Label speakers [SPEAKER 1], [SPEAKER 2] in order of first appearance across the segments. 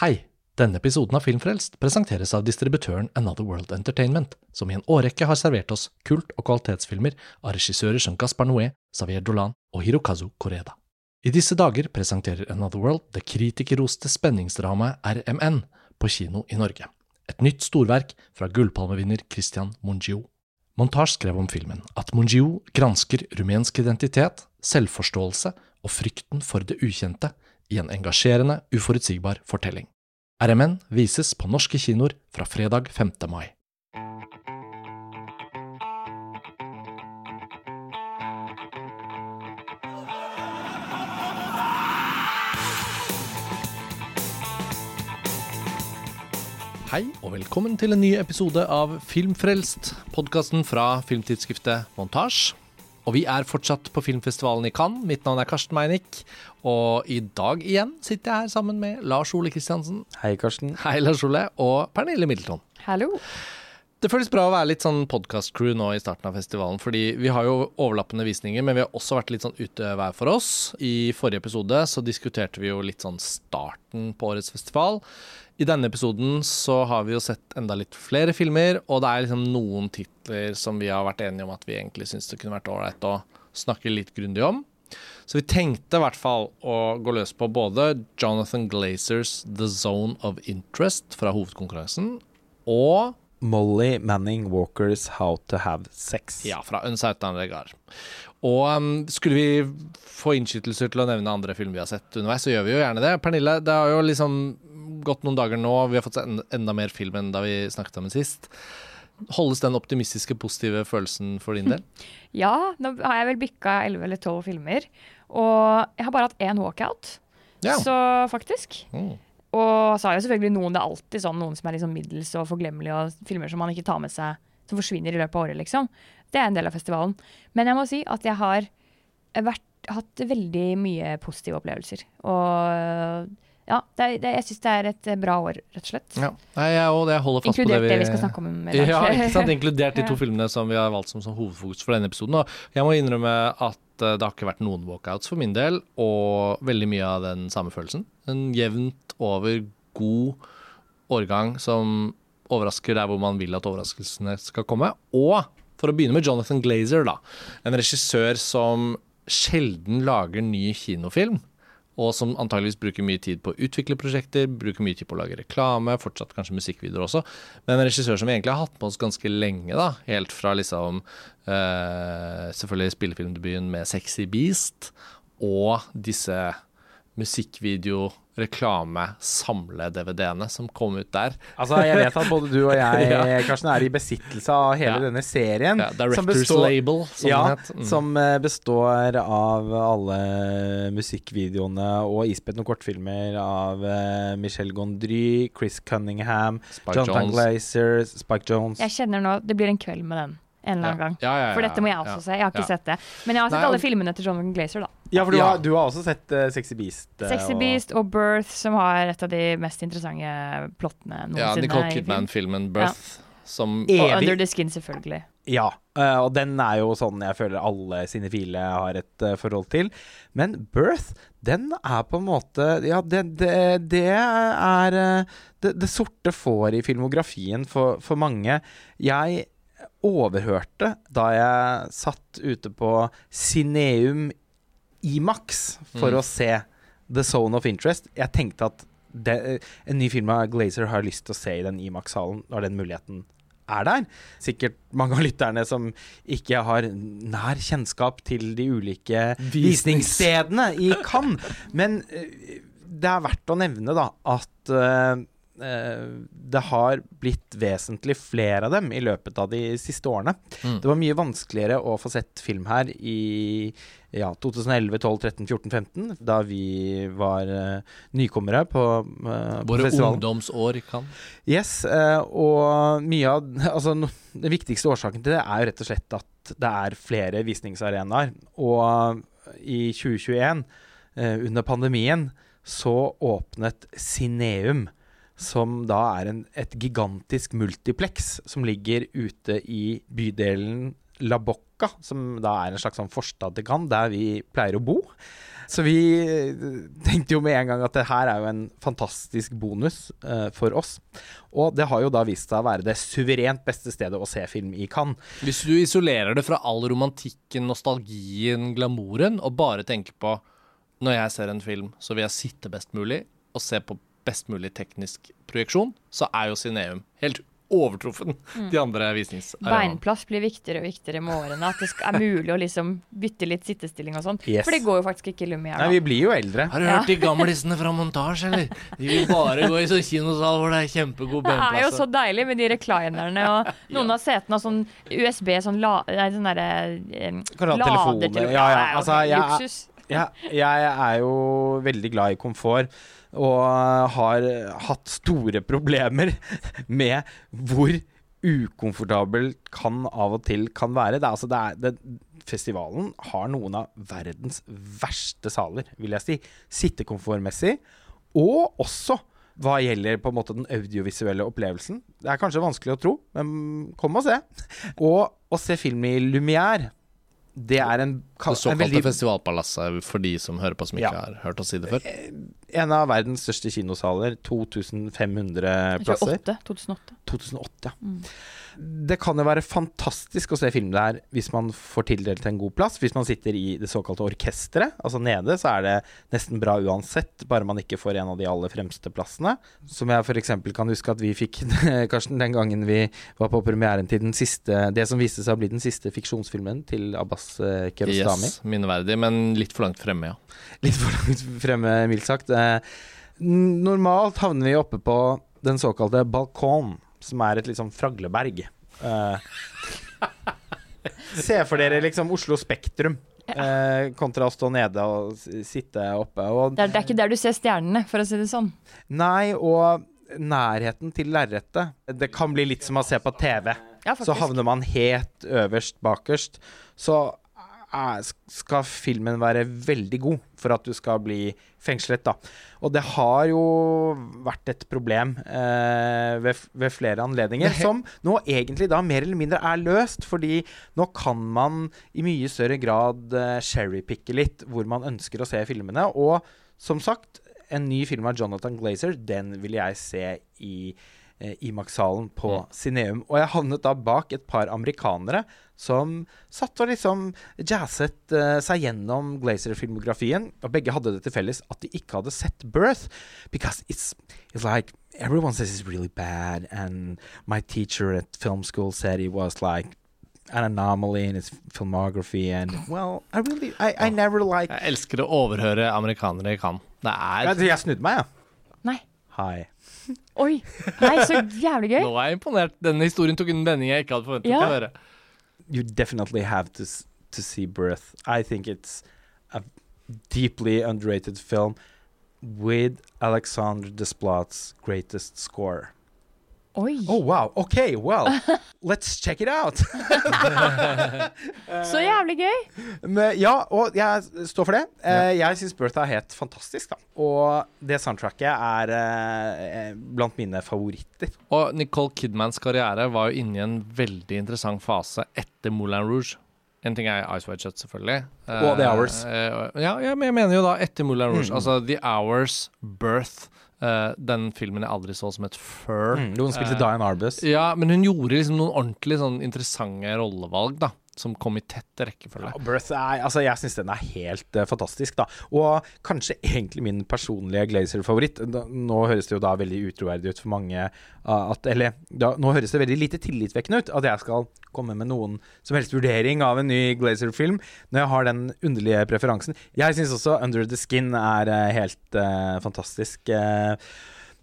[SPEAKER 1] Hei! Denne episoden av Filmfrelst presenteres av distributøren Another World Entertainment, som i en årrekke har servert oss kult- og kvalitetsfilmer av regissører som Gaspar Noé, Xavier Dolan og Hirokazu Koreda. I disse dager presenterer Another World det kritikerroste spenningsdramaet RMN på kino i Norge. Et nytt storverk fra gullpalmevinner Christian Mungiu. Montage skrev om filmen at Mungiu gransker rumensk identitet, selvforståelse og frykten for det ukjente i en engasjerende, uforutsigbar fortelling. RMN vises på norske kinoer fra fredag 5. mai. Hei og velkommen til en ny episode av Filmfrelst, podkasten fra filmtidsskriftet Montasj. Og vi er fortsatt på filmfestivalen i Cannes. Mitt navn er Karsten Meinick. Og i dag igjen sitter jeg her sammen med Lars Ole Kristiansen.
[SPEAKER 2] Hei, Karsten.
[SPEAKER 1] Hei, Lars Ole. Og Pernille Middleton.
[SPEAKER 3] Hallo.
[SPEAKER 1] Det føles bra å være litt sånn podkast-crew nå i starten av festivalen. Fordi vi har jo overlappende visninger, men vi har også vært litt sånn ute hver for oss. I forrige episode så diskuterte vi jo litt sånn starten på årets festival. I denne episoden så har vi jo sett enda litt flere filmer, og det er liksom noen titler som vi har vært enige om at vi egentlig syns det kunne vært ålreit å snakke litt grundig om. Så vi tenkte i hvert fall å gå løs på både Jonathan Glazers The Zone of Interest fra hovedkonkurransen, og
[SPEAKER 2] Molly Manning Walkers How to Have Sex.
[SPEAKER 1] ja, fra Unsautan regard. Og um, skulle vi få innskytelser til å nevne andre filmer vi har sett underveis, så gjør vi jo gjerne det. Pernille, det har jo liksom gått noen dager nå, vi har fått sett enda, mer film enn da vi snakket om den sist. Holdes den optimistiske, positive følelsen for din del?
[SPEAKER 3] Ja, nå har jeg vel bikka 11 eller 12 filmer. Og jeg har bare hatt én walkout,
[SPEAKER 1] Ja.
[SPEAKER 3] så faktisk.
[SPEAKER 1] Mm.
[SPEAKER 3] Og så har jo selvfølgelig noen, det er alltid sånn noen som er liksom middels og forglemmelige, og filmer som man ikke tar med seg, som forsvinner i løpet av året, liksom. Det er en del av festivalen. Men jeg må si at jeg har vært, hatt veldig mye positive opplevelser. Og ja, det, det, jeg syns det er et bra år, rett og slett.
[SPEAKER 1] Ja, Nei, jeg og det holder fast på
[SPEAKER 3] Inkludert
[SPEAKER 1] det
[SPEAKER 3] det
[SPEAKER 1] vi
[SPEAKER 3] vi skal snakke om dag.
[SPEAKER 1] Ja, ikke sant? Inkludert de to filmene som vi har valgt som, som hovedfokus for denne episoden. Og jeg må innrømme at eh, det har ikke vært noen walkouts for min del, og veldig mye av den samme følelsen. En jevnt over god årgang som overrasker der hvor man vil at overraskelsene skal komme. Og for å begynne med Jonathan Glazer, da. En regissør som sjelden lager ny kinofilm. Og som antageligvis bruker mye tid på å utvikle prosjekter, bruker mye tid på å lage reklame, fortsatt kanskje musikkvideoer også. Men en regissør som vi egentlig har hatt med oss ganske lenge, da. Helt fra liksom eh, selvfølgelig spillefilmdebuten med 'Sexy Beast' og disse musikkvideo, reklame, samle-DVD-ene som kom ut der.
[SPEAKER 2] Altså, jeg vet at både du og jeg,
[SPEAKER 1] Ja.
[SPEAKER 2] Karsten, er i besittelse av hele
[SPEAKER 1] Ja.
[SPEAKER 2] denne serien.
[SPEAKER 1] Ja,
[SPEAKER 2] som
[SPEAKER 1] Directors
[SPEAKER 2] består-
[SPEAKER 1] Label, som
[SPEAKER 2] ja,
[SPEAKER 1] den het. Mm.
[SPEAKER 2] som eh, består av alle musikkvideoene og isbrettende kortfilmer av Michelle Michel Gondry, Chris Cunningham,
[SPEAKER 1] Spike
[SPEAKER 2] Jonathan. Glazer, Spike Jones.
[SPEAKER 3] Jeg kjenner nå Det blir en kveld med den en eller annen gang.
[SPEAKER 1] Ja, ja, ja,
[SPEAKER 3] For dette må jeg
[SPEAKER 1] ja.
[SPEAKER 3] også se. Jeg har ikke
[SPEAKER 1] Ja.
[SPEAKER 3] sett det. Men jeg har sett
[SPEAKER 1] Nei,
[SPEAKER 3] alle filmene til Jonathan Glazer, da.
[SPEAKER 2] Ja, for du,
[SPEAKER 1] Ja.
[SPEAKER 2] har, du har også sett uh, Sexy Beast. Uh,
[SPEAKER 3] Sexy Beast og Birth, som har et av de mest interessante plottene
[SPEAKER 1] Ja. Nicole. Kidman-filmen 'Birth', som
[SPEAKER 2] Evig.
[SPEAKER 3] Og Under the Skin, selvfølgelig.
[SPEAKER 2] Ja, eh, og den er jo sånn jeg føler alle cinefile har et forhold til. Men Birth, den er på en måte Ja, det, det, det er det, det sorte får i filmografien for, for mange. Jeg overhørte da jeg satt ute på Cineum Imax for
[SPEAKER 1] Mm.
[SPEAKER 2] å se The Zone of Interest. Jeg tenkte at det, en ny film av Glazer har lyst til å se i den Imax-salen når den muligheten er der. Sikkert mange av lytterne som ikke har nær kjennskap til de ulike
[SPEAKER 1] Visnings-
[SPEAKER 2] visningsstedene i Cannes. Men eh, det er verdt å nevne da at eh, det har blitt vesentlig flere av dem i løpet av de siste årene.
[SPEAKER 1] Mm.
[SPEAKER 2] Det var mye vanskeligere å få sett film her i ja, 2011, 12, 13, 14, 15, da vi var uh, nykommere på, uh,
[SPEAKER 1] Våre
[SPEAKER 2] festivalen.
[SPEAKER 1] ungdomsår kan
[SPEAKER 2] Yes, uh, og mye av Altså, no, den viktigste årsaken til det er jo rett og slett at det er flere visningsarenaer. Og i 2021, eh, under pandemien, så åpnet Cineum. Som da er en, et gigantisk multiplex som ligger ute i bydelen La Bocca, som da er en slags sånn forstad til Cannes, der vi pleier å bo. Så vi eh, tenkte jo med en gang at det her er jo en fantastisk bonus uh, for oss. Og det har jo da vist seg å være det suverent beste stedet å se film i Cannes.
[SPEAKER 1] Hvis du isolerer det fra all romantikken, nostalgien, glamouren, og bare tenker på når jeg ser en film, så vil jeg sitte best mulig og se på best mulig teknisk projeksjon, så er jo Cineum helt overtruffen de andre visningsarenaene.
[SPEAKER 3] Beinplass blir viktigere og viktigere med årene. At det er mulig å liksom bytte litt sittestilling og sånn.
[SPEAKER 2] Yes.
[SPEAKER 3] For det går jo faktisk ikke i Lumière
[SPEAKER 2] Nei, vi blir jo eldre.
[SPEAKER 1] Har du
[SPEAKER 3] Ja.
[SPEAKER 1] hørt de gamlisene fra montasje, eller? De vil bare gå i sånn kinosal hvor det er kjempegod
[SPEAKER 3] Det er jo så deilig med de reclinerne og noen av setene har sånn USB, sånn, la, nei, sånn derre eh, lader til
[SPEAKER 2] Ja, ja, altså, jeg, jeg-. Jeg er jo veldig glad i komfort, og har hatt store problemer med hvor ukomfortabel kan av og til kan være. Det er, altså, det er, det, festivalen har noen av verdens verste saler, vil jeg si. Sittekomfortmessig, og også hva gjelder på en måte den audiovisuelle opplevelsen. Det er kanskje vanskelig å tro, men kom og se. Og å se film i Lumière, det er en,
[SPEAKER 1] Det såkalte
[SPEAKER 2] veldig
[SPEAKER 1] festivalpalasset for de som hører på som ikke
[SPEAKER 2] Ja.
[SPEAKER 1] har hørt oss si det før.
[SPEAKER 2] En av verdens største kinosaler. 2500 plasser.
[SPEAKER 3] 2008. 2008.
[SPEAKER 2] 2008, ja.
[SPEAKER 3] Mm.
[SPEAKER 2] Det kan jo være fantastisk å se film der hvis man får tildelt en god plass. Hvis man sitter i det såkalte orkesteret, altså nede, så er det nesten bra uansett, bare man ikke får en av de aller fremste plassene. Som jeg f.eks. kan huske at vi fikk, Karsten, den gangen vi var på premieren til den siste Det som viste seg å bli den siste fiksjonsfilmen til Abbas eh, Kiarostami.
[SPEAKER 1] Yes, minneverdig, men litt for langt fremme, ja.
[SPEAKER 2] Litt for langt fremme, mildt sagt. Eh, normalt havner vi oppe på den såkalte balkon, som er et sånn fragleberg. Eh, se for dere liksom Oslo Spektrum. Ja. kontra å stå nede og sitte oppe. Og,
[SPEAKER 3] Det er, det er ikke der du ser stjernene, for å si det sånn.
[SPEAKER 2] nei, og nærheten til lerretet. Det kan bli litt som å se på TV.
[SPEAKER 3] Ja,
[SPEAKER 2] Så havner man helt øverst bakerst. Så eh, skal filmen være veldig god for at du skal bli fengslet, da. Og det har jo vært et problem eh, ved, ved flere anledninger, som nå egentlig da mer eller mindre er løst. Fordi nå kan man i mye større grad eh, sherrypicke litt hvor man ønsker å se filmene. Og som sagt, en ny film av Jonathan Glazer, den vil jeg se i Imax-salen på
[SPEAKER 1] Mm.
[SPEAKER 2] Cineum. Og jeg havnet da bak et par amerikanere som satt og liksom jazzet eh, seg gjennom Glazer-filmografien. Og begge hadde det til felles at de ikke hadde sett Birth. Because it's, it's like everyone says it's really bad. And my teacher at film school said it was like an anomaly in its filmography. And well, I really, I, I never like
[SPEAKER 1] Jeg elsker å overhøre amerikanere i Cannes. Det er
[SPEAKER 2] Jeg, jeg snudde meg, ja.
[SPEAKER 3] Nei.
[SPEAKER 2] Hi.
[SPEAKER 3] Oi. Nei, så jævlig gøy.
[SPEAKER 1] Nå er jeg imponert. Denne historien tok en vending jeg ikke hadde forventet
[SPEAKER 3] Ja.
[SPEAKER 1] å høre.
[SPEAKER 2] you definitely have to to see Birth. I think it's a deeply underrated film with Alexandre Desplat's greatest score.
[SPEAKER 3] Oi.
[SPEAKER 2] Oh wow. OK, well, let's check it out.
[SPEAKER 3] Så jævlig gøy.
[SPEAKER 2] Men, ja, og jeg står for det. Eh, jeg syns Birth er helt fantastisk, da. Og det soundtracket er eh, blant mine favoritter.
[SPEAKER 1] Og Nicole Kidmans karriere var jo inne i en veldig interessant fase etter Moulin Rouge. En ting er Ice White Shut, selvfølgelig.
[SPEAKER 2] Og The Hours.
[SPEAKER 1] Eh, ja, ja, men jeg mener jo da etter Moulin Rouge.
[SPEAKER 2] Mm.
[SPEAKER 1] Altså The Hours, Birth. Eh, den filmen jeg aldri så som et fur.
[SPEAKER 2] Mm, hun spilte
[SPEAKER 1] uh,
[SPEAKER 2] Diane Arbus.
[SPEAKER 1] Ja, men hun gjorde liksom noen ordentlig sånn interessante rollevalg, da. Som kom i tett rekkefølge.
[SPEAKER 2] Ja, Birth er, altså jeg syns den er helt uh, fantastisk, da. Og kanskje egentlig min personlige Glazer-favoritt. Nå høres det jo da veldig utroverdig ut for mange uh, at Eller da, nå høres det veldig lite tillitvekkende ut at jeg skal komme med noen som helst vurdering av en ny Glazer-film, når jeg har den underlige preferansen. Jeg syns også Under the Skin er uh, helt fantastisk. eh,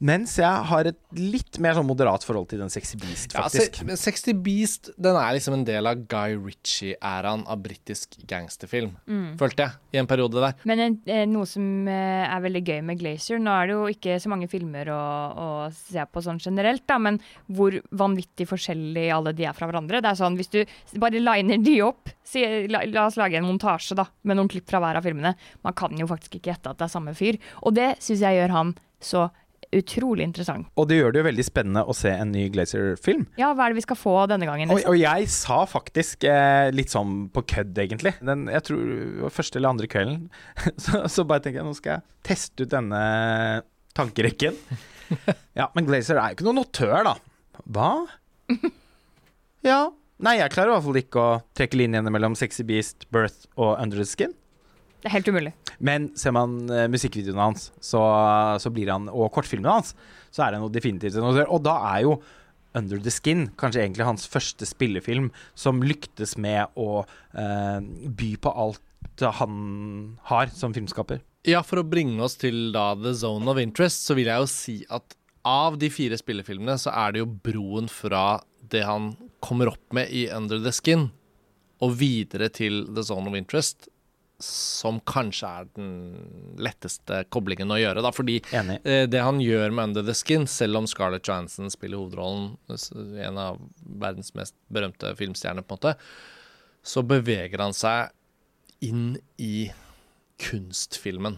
[SPEAKER 2] mens jeg har et litt mer sånn moderat forhold til den Sexy Beast,
[SPEAKER 1] Ja,
[SPEAKER 2] faktisk.
[SPEAKER 1] se- Sexy 60 Beast den er liksom en del av Guy Ritchie-æraen av britisk gangsterfilm, følte jeg, i en periode der.
[SPEAKER 3] Men en, eh, noe som eh, er veldig gøy med Glazer Nå er det jo ikke så mange filmer å, å se på sånn generelt, da, men hvor vanvittig forskjellig alle de er fra hverandre. Det er sånn, Hvis du bare liner de opp si, la, la oss lage en montasje da, med noen klipp fra hver av filmene. Man kan jo faktisk ikke gjette at det er samme fyr. Og det syns jeg gjør han så utrolig interessant.
[SPEAKER 2] Og det gjør det jo veldig spennende å se en ny Glazer-film.
[SPEAKER 3] Ja, hva er det vi skal få denne gangen?
[SPEAKER 2] Og,
[SPEAKER 3] Liksom?
[SPEAKER 2] og jeg sa faktisk, eh, litt sånn på kødd egentlig Den, Jeg tror første eller andre kvelden, så, så bare tenker jeg nå skal jeg teste ut denne tankerekken. Ja, men Glazer er jo ikke noen notør, da. Hva? Ja. Nei, jeg klarer i hvert fall ikke å trekke linjene mellom Sexy Beast, Birth og Under the Skin.
[SPEAKER 3] Det er helt umulig.
[SPEAKER 2] Men ser man uh, musikkvideoene hans, så, så blir han, og kortfilmene hans, så er det noe definitivt. Og da er jo Under the Skin kanskje egentlig hans første spillefilm som lyktes med å eh, by på alt han har som filmskaper.
[SPEAKER 1] Ja, for å bringe oss til da The Zone of Interest, så vil jeg jo si at av de fire spillefilmene, så er det jo broen fra det han kommer opp med i Under the Skin, og videre til The Zone of Interest, som kanskje er den letteste koblingen å gjøre. Da, fordi
[SPEAKER 2] Enig.
[SPEAKER 1] eh, det han gjør med Under the Skin, selv om Scarlett Johansson spiller hovedrollen, en av verdens mest berømte filmstjerner, på en måte, så beveger han seg inn i kunstfilmen.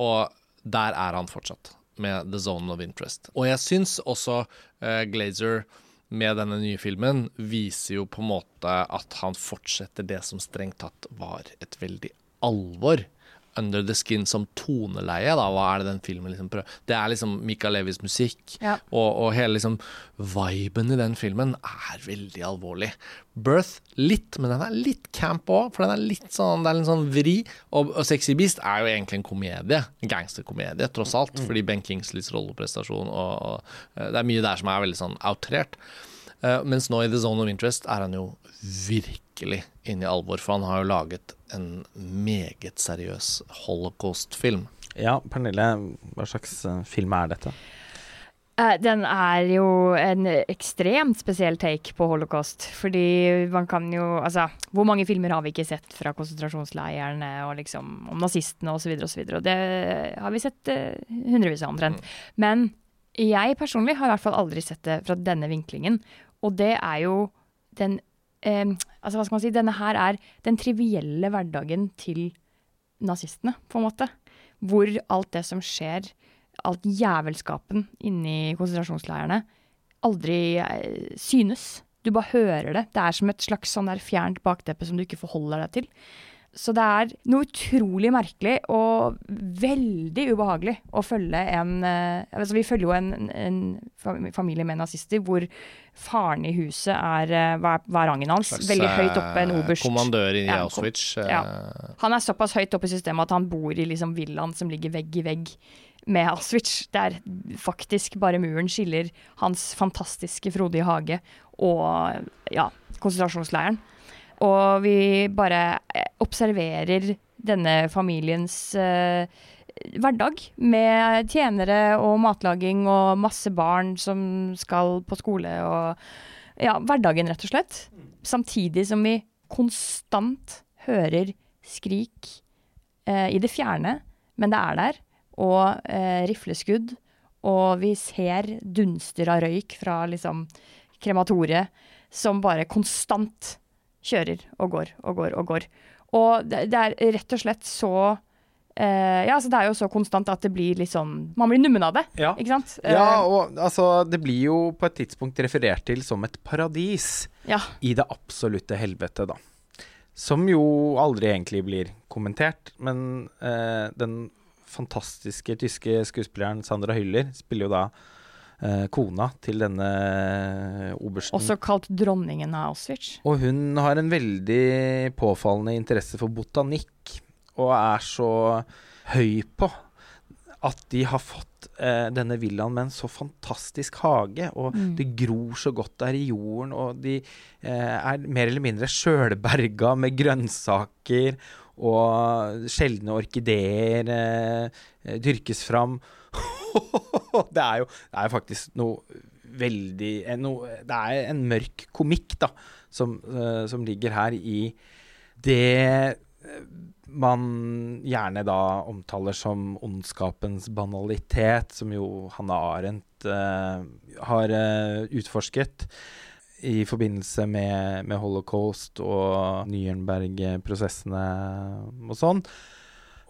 [SPEAKER 1] Og der er han fortsatt, med The Zone of Interest. Og jeg syns også eh, Glazer med denne nye filmen viser jo på en måte at han fortsetter det som strengt tatt var et veldig alvor. Under the Skin som toneleie, da. Hva er det den filmen liksom prøver Det er liksom Mikael Levis musikk,
[SPEAKER 3] Ja.
[SPEAKER 1] og, og hele liksom viben i den filmen er veldig alvorlig. Birth litt, men den er litt camp òg, for den er litt sånn Det er litt sånn vri. Og, og Sexy Beast er jo egentlig en komedie. En gangsterkomedie, tross alt. Fordi Ben Kingsleys rolleprestasjon og, og eh, Det er mye der som er veldig sånn outrert. Uh, mens nå i The Zone of Interest er han jo virkelig inne i alvor, for han har jo laget en meget seriøs holocaust-film.
[SPEAKER 2] Ja, Pernille, hva slags eh, film er dette?
[SPEAKER 3] Eh, Den er jo en ekstremt spesiell take på holocaust. Fordi man kan jo Altså, hvor mange filmer har vi ikke sett fra konsentrasjonsleirene og liksom om nazistene osv. osv. Og det har vi sett eh, hundrevis av omtrent. Men jeg personlig har i hvert fall aldri sett det fra denne vinklingen. Og det er jo den eh, Altså, hva skal man si? Denne her er den trivielle hverdagen til nazistene, på en måte. Hvor alt det som skjer alt jævelskapen inni konsentrasjonsleirene aldri eh, synes. Du bare hører det. Det er som et slags sånn der fjernt bakteppe som du ikke forholder deg til. Så det er noe utrolig merkelig og veldig ubehagelig å følge en eh, altså Vi følger jo en, en familie med nazister hvor faren i huset er eh, Hva er, er rangen hans?
[SPEAKER 1] Slags,
[SPEAKER 3] Veldig høyt oppe, en
[SPEAKER 1] eh,
[SPEAKER 3] oberst.
[SPEAKER 1] Kommandør i
[SPEAKER 3] Ja,
[SPEAKER 1] Auschwitz.
[SPEAKER 3] ja. Han er såpass høyt oppe i systemet at han bor i liksom villaen som ligger vegg i vegg med Auschwitz. Der faktisk bare muren skiller hans fantastiske frodige hage og ja, konsentrasjonsleiren. Og vi bare eh, observerer denne familiens eh, hverdag med tjenere og matlaging og masse barn som skal på skole og ja, hverdagen rett og slett. Samtidig som vi konstant hører skrik eh, i det fjerne, men det er der, og eh, rifleskudd, og vi ser dunster av røyk fra liksom krematoriet som bare konstant kjører og går og går og går. Og det, det er rett og slett så eh, Ja, altså det er jo så konstant at det blir litt sånn Man blir nummen av det,
[SPEAKER 2] Ja.
[SPEAKER 3] ikke sant?
[SPEAKER 2] Ja,
[SPEAKER 3] Eh,
[SPEAKER 2] og altså, det blir jo på et tidspunkt referert til som et paradis
[SPEAKER 3] ja.
[SPEAKER 2] i det absolutte helvete, da. Som jo aldri egentlig blir kommentert, men eh, den fantastiske tyske skuespilleren Sandra Hyller spiller jo da kona til denne obersten.
[SPEAKER 3] Også kalt dronningen av Auschwitz.
[SPEAKER 2] Og hun har en veldig påfallende interesse for botanikk, og er så høy på at de har fått eh, denne villaen med en så fantastisk hage, og
[SPEAKER 3] Mm.
[SPEAKER 2] det gror så godt der i jorden, og de eh, er mer eller mindre sjølberga med grønnsaker, og sjeldne orkideer eh, eh, dyrkes fram. det er jo det er faktisk noe veldig eh, noe, Det er en mørk komikk, da, som, eh, som ligger her i det eh, man gjerne da omtaler som ondskapens banalitet, som jo Hanne Arendt uh, har uh, utforsket i forbindelse med, med holocaust og Nürnberg-prosessene og sånn.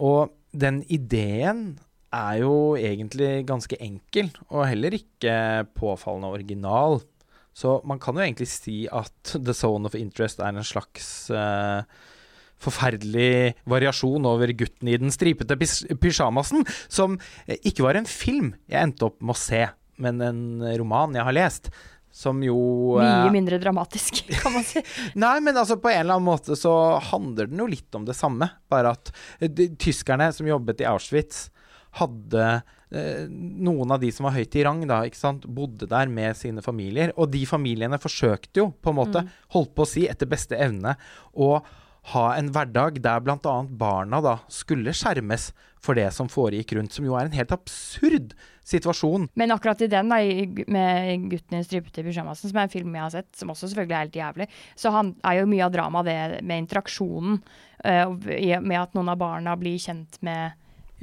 [SPEAKER 2] Og den ideen er jo egentlig ganske enkel, og heller ikke påfallende original. Så man kan jo egentlig si at The Zone of Interest er en slags uh, forferdelig variasjon over gutten i den stripete pys- pysjamasen, som eh, ikke var en film jeg endte opp med å se, men en roman jeg har lest. Som jo eh,
[SPEAKER 3] Mye mindre dramatisk, kan man si.
[SPEAKER 2] Nei, men altså på en eller annen måte så handler den jo litt om det samme. Bare at de, tyskerne som jobbet i Auschwitz, hadde eh, Noen av de som var høyt i rang, da, bodde der med sine familier. Og de familiene forsøkte jo, på en måte, holdt på å si, etter beste evne, å ha en hverdag der bl.a. barna da skulle skjermes for det som foregikk rundt, som jo er en helt absurd situasjon.
[SPEAKER 3] Men akkurat i den, da, med 'Gutten i stripete pysjamasen', som er en film jeg har sett, som også selvfølgelig er helt jævlig, så han er jo mye av dramaet det med interaksjonen, Uh, med at noen av barna blir kjent med,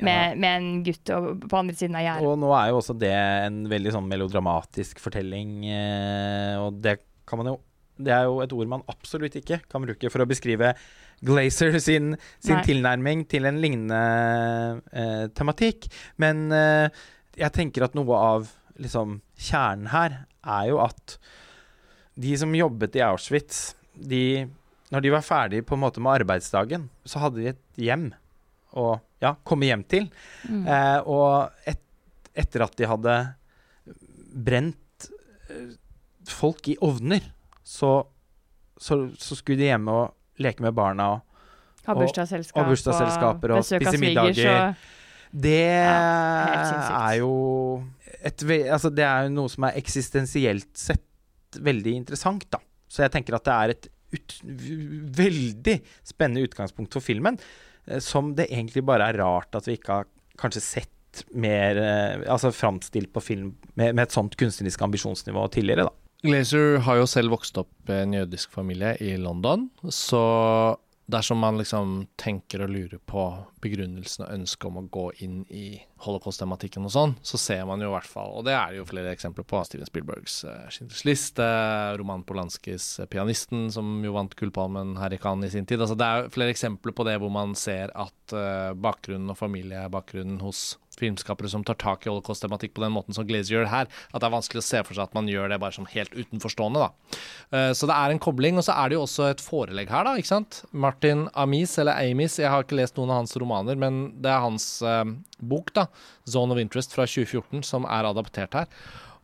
[SPEAKER 3] med, med en gutt på andre siden av gjerdet.
[SPEAKER 2] Og nå er jo også det en veldig sånn melodramatisk fortelling, eh, og det kan man jo Det er jo et ord man absolutt ikke kan bruke for å beskrive Glazer sin, sin tilnærming til en lignende eh, tematikk. Men eh, jeg tenker at noe av liksom kjernen her er jo at de som jobbet i Auschwitz, de Når de var ferdig på en måte med arbeidsdagen, så hadde de et hjem å ja, komme hjem til.
[SPEAKER 3] Mm.
[SPEAKER 2] Eh, og et, etter at de hadde brent eh, folk i ovner, så, så, så skulle de hjemme og leke med barna. Og
[SPEAKER 3] Ha bursdagsselskap
[SPEAKER 2] og bursdagsselskaper og
[SPEAKER 3] og
[SPEAKER 2] spise middager. det
[SPEAKER 3] ja,
[SPEAKER 2] er jo et, altså Det er jo noe som er eksistensielt sett veldig interessant, da. Så jeg tenker at det er et ut, veldig spennende utgangspunkt for filmen, som det egentlig bare er rart at vi ikke har kanskje sett mer eh, Altså framstilt på film med, med et sånt kunstnerisk ambisjonsnivå tidligere, da.
[SPEAKER 1] Glazer har jo selv vokst opp i en jødisk familie i London, så dersom man liksom tenker og lurer på begrunnelsen og ønsket om å gå inn i holocaust-tematikken og sånn, så ser man jo i hvert fall, og det er det jo flere eksempler på, Steven Spielbergs uh, Schindlers liste, Roman Polanskis eh, Pianisten, som jo vant Gullpalmen her i Cannes i sin tid. Altså det er jo flere eksempler på det hvor man ser at uh, bakgrunnen og familiebakgrunnen hos filmskapere som tar tak i holocaust-tematikk på den måten som Glazer gjør her, at det er vanskelig å se for seg at man gjør det bare som helt utenforstående. da. Eh, Så det er en kobling, og så er det jo også et forelegg her, da, ikke sant. Martin Amis, eller Amis, jeg har ikke lest noen av hans romaner, men det er hans eh, bok, da, 'Zone of Interest' fra 2014, som er adaptert her.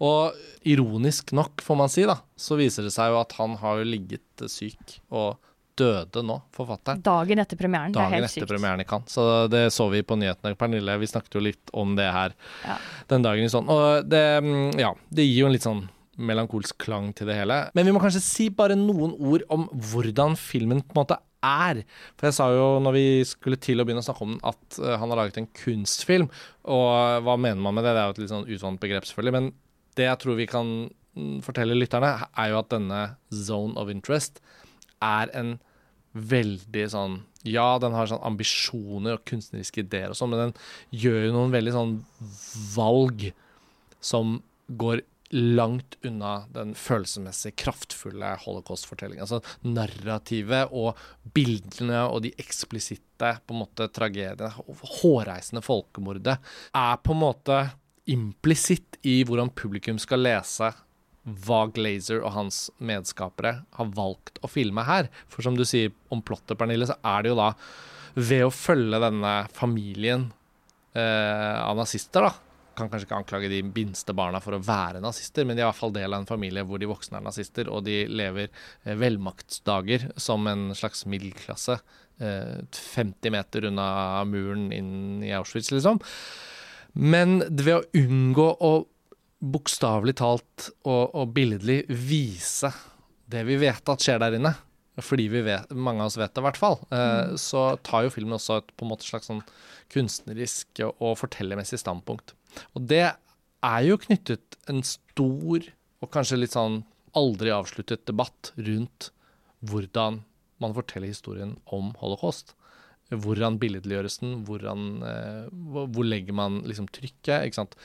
[SPEAKER 1] Og ironisk nok, får man si, da, så viser det seg jo at han har ligget syk og døde nå, forfatteren.
[SPEAKER 3] Dagen etter premieren. det er
[SPEAKER 1] Dagen
[SPEAKER 3] helt
[SPEAKER 1] etter
[SPEAKER 3] sykt.
[SPEAKER 1] premieren i Cannes. Så det så vi på nyhetene. Pernille, vi snakket jo litt om det her
[SPEAKER 3] Ja.
[SPEAKER 1] den dagen i sånn. Og det, mm, ja, det gir jo en litt sånn melankolsk klang til det hele. Men vi må kanskje si bare noen ord om hvordan filmen på en måte er. For jeg sa jo når vi skulle til å begynne å snakke om den, at eh, han har laget en kunstfilm. Og hva mener man med det? Det er jo et litt sånn utvannet begrep, selvfølgelig. Men det jeg tror vi kan mm, fortelle lytterne, er jo at denne zone of interest er en veldig sånn Ja, den har sånn ambisjoner og kunstneriske ideer og sånn, men den gjør jo noen veldig sånn valg som går langt unna den følelsesmessig kraftfulle holocaust-fortellingen. Altså narrativet og bildene og de eksplisitte på en måte tragediene, hårreisende folkemordet, er på en måte implisitt i hvordan publikum skal lese hva Glazer og hans medskapere har valgt å filme her. For som du sier om plottet, Pernille, så er det jo da ved å følge denne familien eh, av nazister, da. Kan kanskje ikke anklage de minste barna for å være nazister, men de er i hvert fall del av en familie hvor de voksne er nazister, og de lever eh, velmaktsdager som en slags middelklasse. Eh, 50 meter unna muren inn i Auschwitz, liksom. Men ved å unngå å bokstavelig talt og, og billedlig vise det vi vet at skjer der inne, fordi vi vet, mange av oss vet det i hvert fall, mm. så tar jo filmen også et på en måte slags sånn kunstnerisk og, fortellermessig standpunkt. Og det er jo knyttet en stor og kanskje litt sånn aldri avsluttet debatt rundt hvordan man forteller historien om holocaust. Hvordan billedliggjøres den, hvordan, eh, hvor legger man liksom trykket, ikke sant.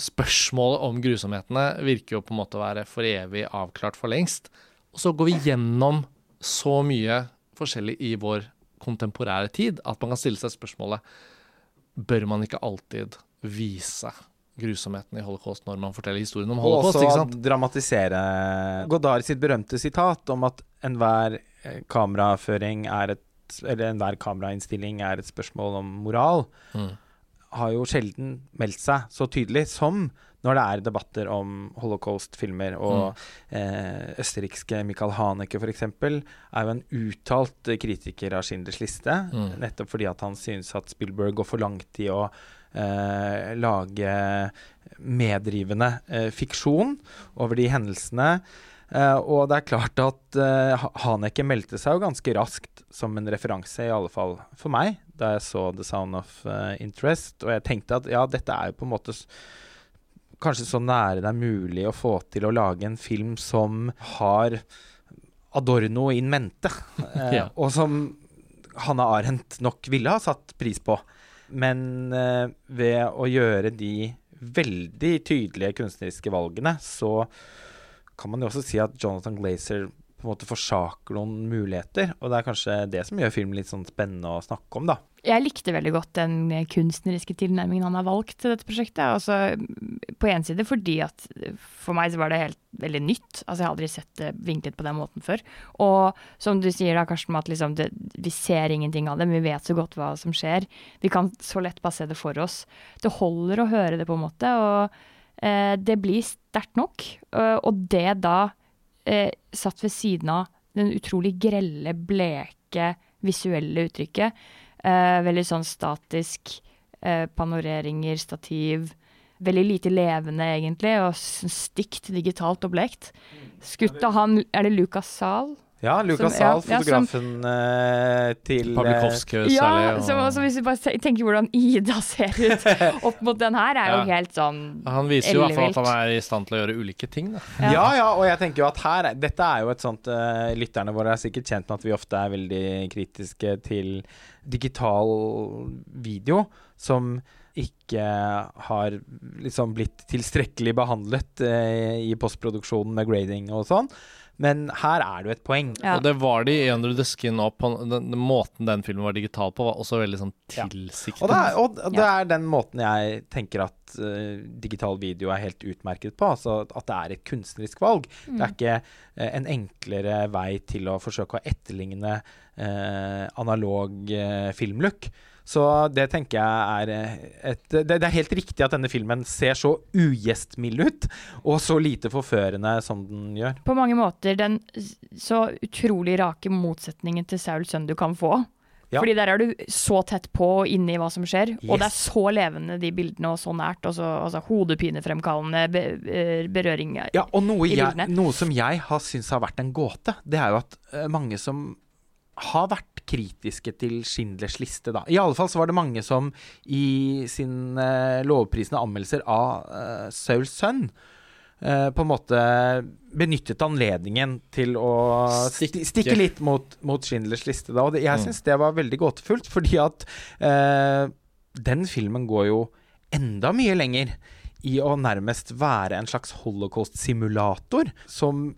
[SPEAKER 1] Spørsmålet om grusomhetene virker jo på en måte å være for evig avklart for lengst. Og så går vi gjennom så mye forskjellig i vår kontemporære tid at man kan stille seg spørsmålet bør man ikke alltid vise grusomheten i holocaust når man forteller historien om holocaust. Og også
[SPEAKER 2] dramatisere Godard sitt berømte sitat om at enhver eh, kameraføring er et Eller enhver kamerainnstilling er et spørsmål om moral,
[SPEAKER 1] Mm.
[SPEAKER 2] Har jo sjelden meldt seg så tydelig som når det er debatter om holocaust-filmer. Og eh, østerrikske Michael Haneke f.eks. er jo en uttalt kritiker av Schindlers liste.
[SPEAKER 1] Mm.
[SPEAKER 2] Nettopp fordi at han synes at Spielberg går for langt i å eh, lage meddrivende eh, fiksjon over de hendelsene. Uh, og det er klart at uh, Haneke meldte seg jo ganske raskt som en referanse, i alle fall for meg, da jeg så The Sound of uh, Interest. Og jeg tenkte at ja, dette er jo på en måte kanskje så nære det er mulig å få til å lage en film som har Adorno in mente, eh,
[SPEAKER 1] Ja.
[SPEAKER 2] og som Hanna Arendt nok ville ha satt pris på. Men eh, ved å gjøre de veldig tydelige kunstneriske valgene, så kan man jo også si at Jonathan Glazer på en måte forsaker noen muligheter. Og det er kanskje det som gjør filmen litt sånn spennende å snakke om, da.
[SPEAKER 3] Jeg likte veldig godt den kunstneriske tilnærmingen han har valgt til dette prosjektet. Altså, på en side fordi at for meg så var det helt veldig nytt. Altså, jeg har aldri sett det vinklet på den måten før. Og som du sier da, Karsten, at liksom det, vi ser ingenting av det, men vi vet så godt hva som skjer. Vi kan så lett bare se det for oss. Det holder å høre det, på en måte. Og eh, det blir sterkt nok. Og det da eh, satt ved siden av den utrolig grelle, bleke, visuelle uttrykket. Eh, veldig sånn statisk. Eh, panoreringer, stativ. Veldig lite levende, egentlig, og stygt digitalt objekt. Skutt av han Er det Lucas Zahl?
[SPEAKER 2] Ja, Lucas
[SPEAKER 3] Som- ja,
[SPEAKER 2] fotografen
[SPEAKER 3] ja, som-
[SPEAKER 2] eh, til eh,
[SPEAKER 1] særlig.
[SPEAKER 3] Ja, som,
[SPEAKER 1] og-
[SPEAKER 3] som hvis du bare tenker hvordan Ida ser ut opp mot den her, er jo
[SPEAKER 1] Ja.
[SPEAKER 3] helt sånn
[SPEAKER 1] Han viser jo i hvert fall at han er i stand til å gjøre ulike ting. Da.
[SPEAKER 3] Ja.
[SPEAKER 2] Ja, ja, og jeg tenker jo at her er- Dette er jo et sånt uh, Lytterne våre er sikkert kjent med at vi ofte er veldig kritiske til digital video som ikke har liksom blitt tilstrekkelig behandlet uh, i postproduksjonen med grading og sånn. Men her er det jo et poeng.
[SPEAKER 3] Ja.
[SPEAKER 1] Og det var de i Under the Skin den måten den filmen var digital på, var også veldig sånn
[SPEAKER 2] Ja. Og det, er, og det er den måten jeg tenker at uh, digital video er helt utmerket på. Altså at det er et kunstnerisk valg. Det er ikke uh, en enklere vei til å forsøke å etterligne uh, analog filmlook. Så det tenker jeg er eh, et det, det er helt riktig at denne filmen ser så ugjestmild ut, og så lite forførende som den gjør.
[SPEAKER 3] På mange måter den så utrolig rake motsetningen til Saul Sønn du kan få.
[SPEAKER 2] Ja.
[SPEAKER 3] Fordi der er du så tett på og inne i hva som skjer, og det er så levende, de bildene, og så nært. Og så altså, hodepinefremkallende be eh, berøring.
[SPEAKER 2] Ja, og noe, jeg, noe som jeg har syntes har vært en gåte, det er jo at eh, mange som har vært kritiske til Schindlers liste, da. I alle fall så var det mange som i sine lovprisende anmeldelser av uh, Sauls sønn eh, på en måte benyttet anledningen til å stikke,
[SPEAKER 1] Stikke.
[SPEAKER 2] litt mot, mot Schindlers liste. Da. Og det, jeg
[SPEAKER 1] Mm.
[SPEAKER 2] syns det var veldig gåtefullt, fordi at eh, den filmen går jo enda mye lenger i å nærmest være en slags holocaust-simulator som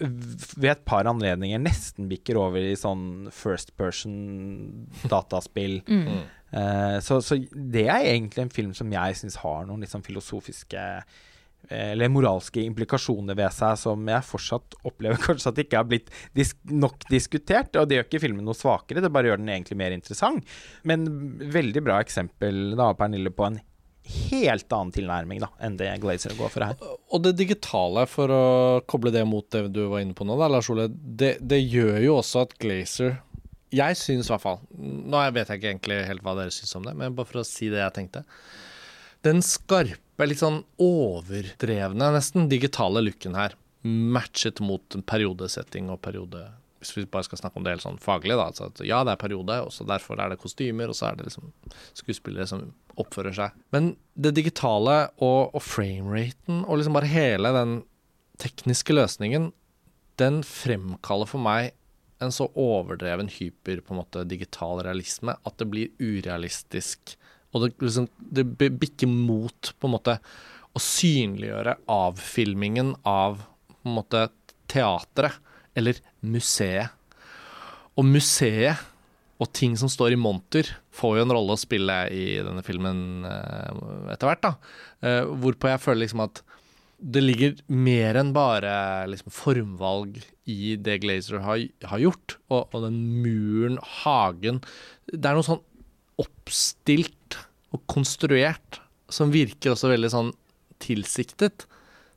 [SPEAKER 2] ved et par anledninger nesten bikker over i sånn first person dataspill.
[SPEAKER 3] Mm.
[SPEAKER 2] Eh, så, så det er egentlig en film som jeg syns har noen liksom filosofiske eh, eller moralske implikasjoner ved seg som jeg fortsatt opplever kanskje at ikke har blitt disk nok diskutert. Og det gjør ikke filmen noe svakere, det bare gjør den egentlig mer interessant. Men veldig bra eksempel da, Pernille, på en helt annen tilnærming da, enn det Glazer går for her.
[SPEAKER 1] Og det digitale, for å koble det mot det du var inne på nå, da, Lars Ole, det, det gjør jo også at Glazer Jeg syns i hvert fall Nå vet jeg ikke egentlig helt hva dere syns om det, men bare for å si det jeg tenkte. Den skarpe, litt sånn overdrevne, nesten digitale looken her, matchet mot periodesetting og periode Hvis vi bare skal snakke om det helt sånn faglig, da. Altså at ja, det er periode, og så derfor er det kostymer, og så er det liksom skuespillere som oppfører seg. Men det digitale og, og frameraten og liksom bare hele den tekniske løsningen, den fremkaller for meg en så overdreven hyper på en måte digital realisme at det blir urealistisk. Og det, liksom, det bikker mot på en måte å synliggjøre avfilmingen av på en måte teatret eller museet. Og museet og ting som står i monter, får jo en rolle å spille i denne filmen eh, etter hvert. da. Eh, hvorpå jeg føler liksom at det ligger mer enn bare liksom, formvalg i det Glazer har, har gjort. Og, og, den muren, hagen Det er noe sånn oppstilt og konstruert som virker også veldig sånn tilsiktet.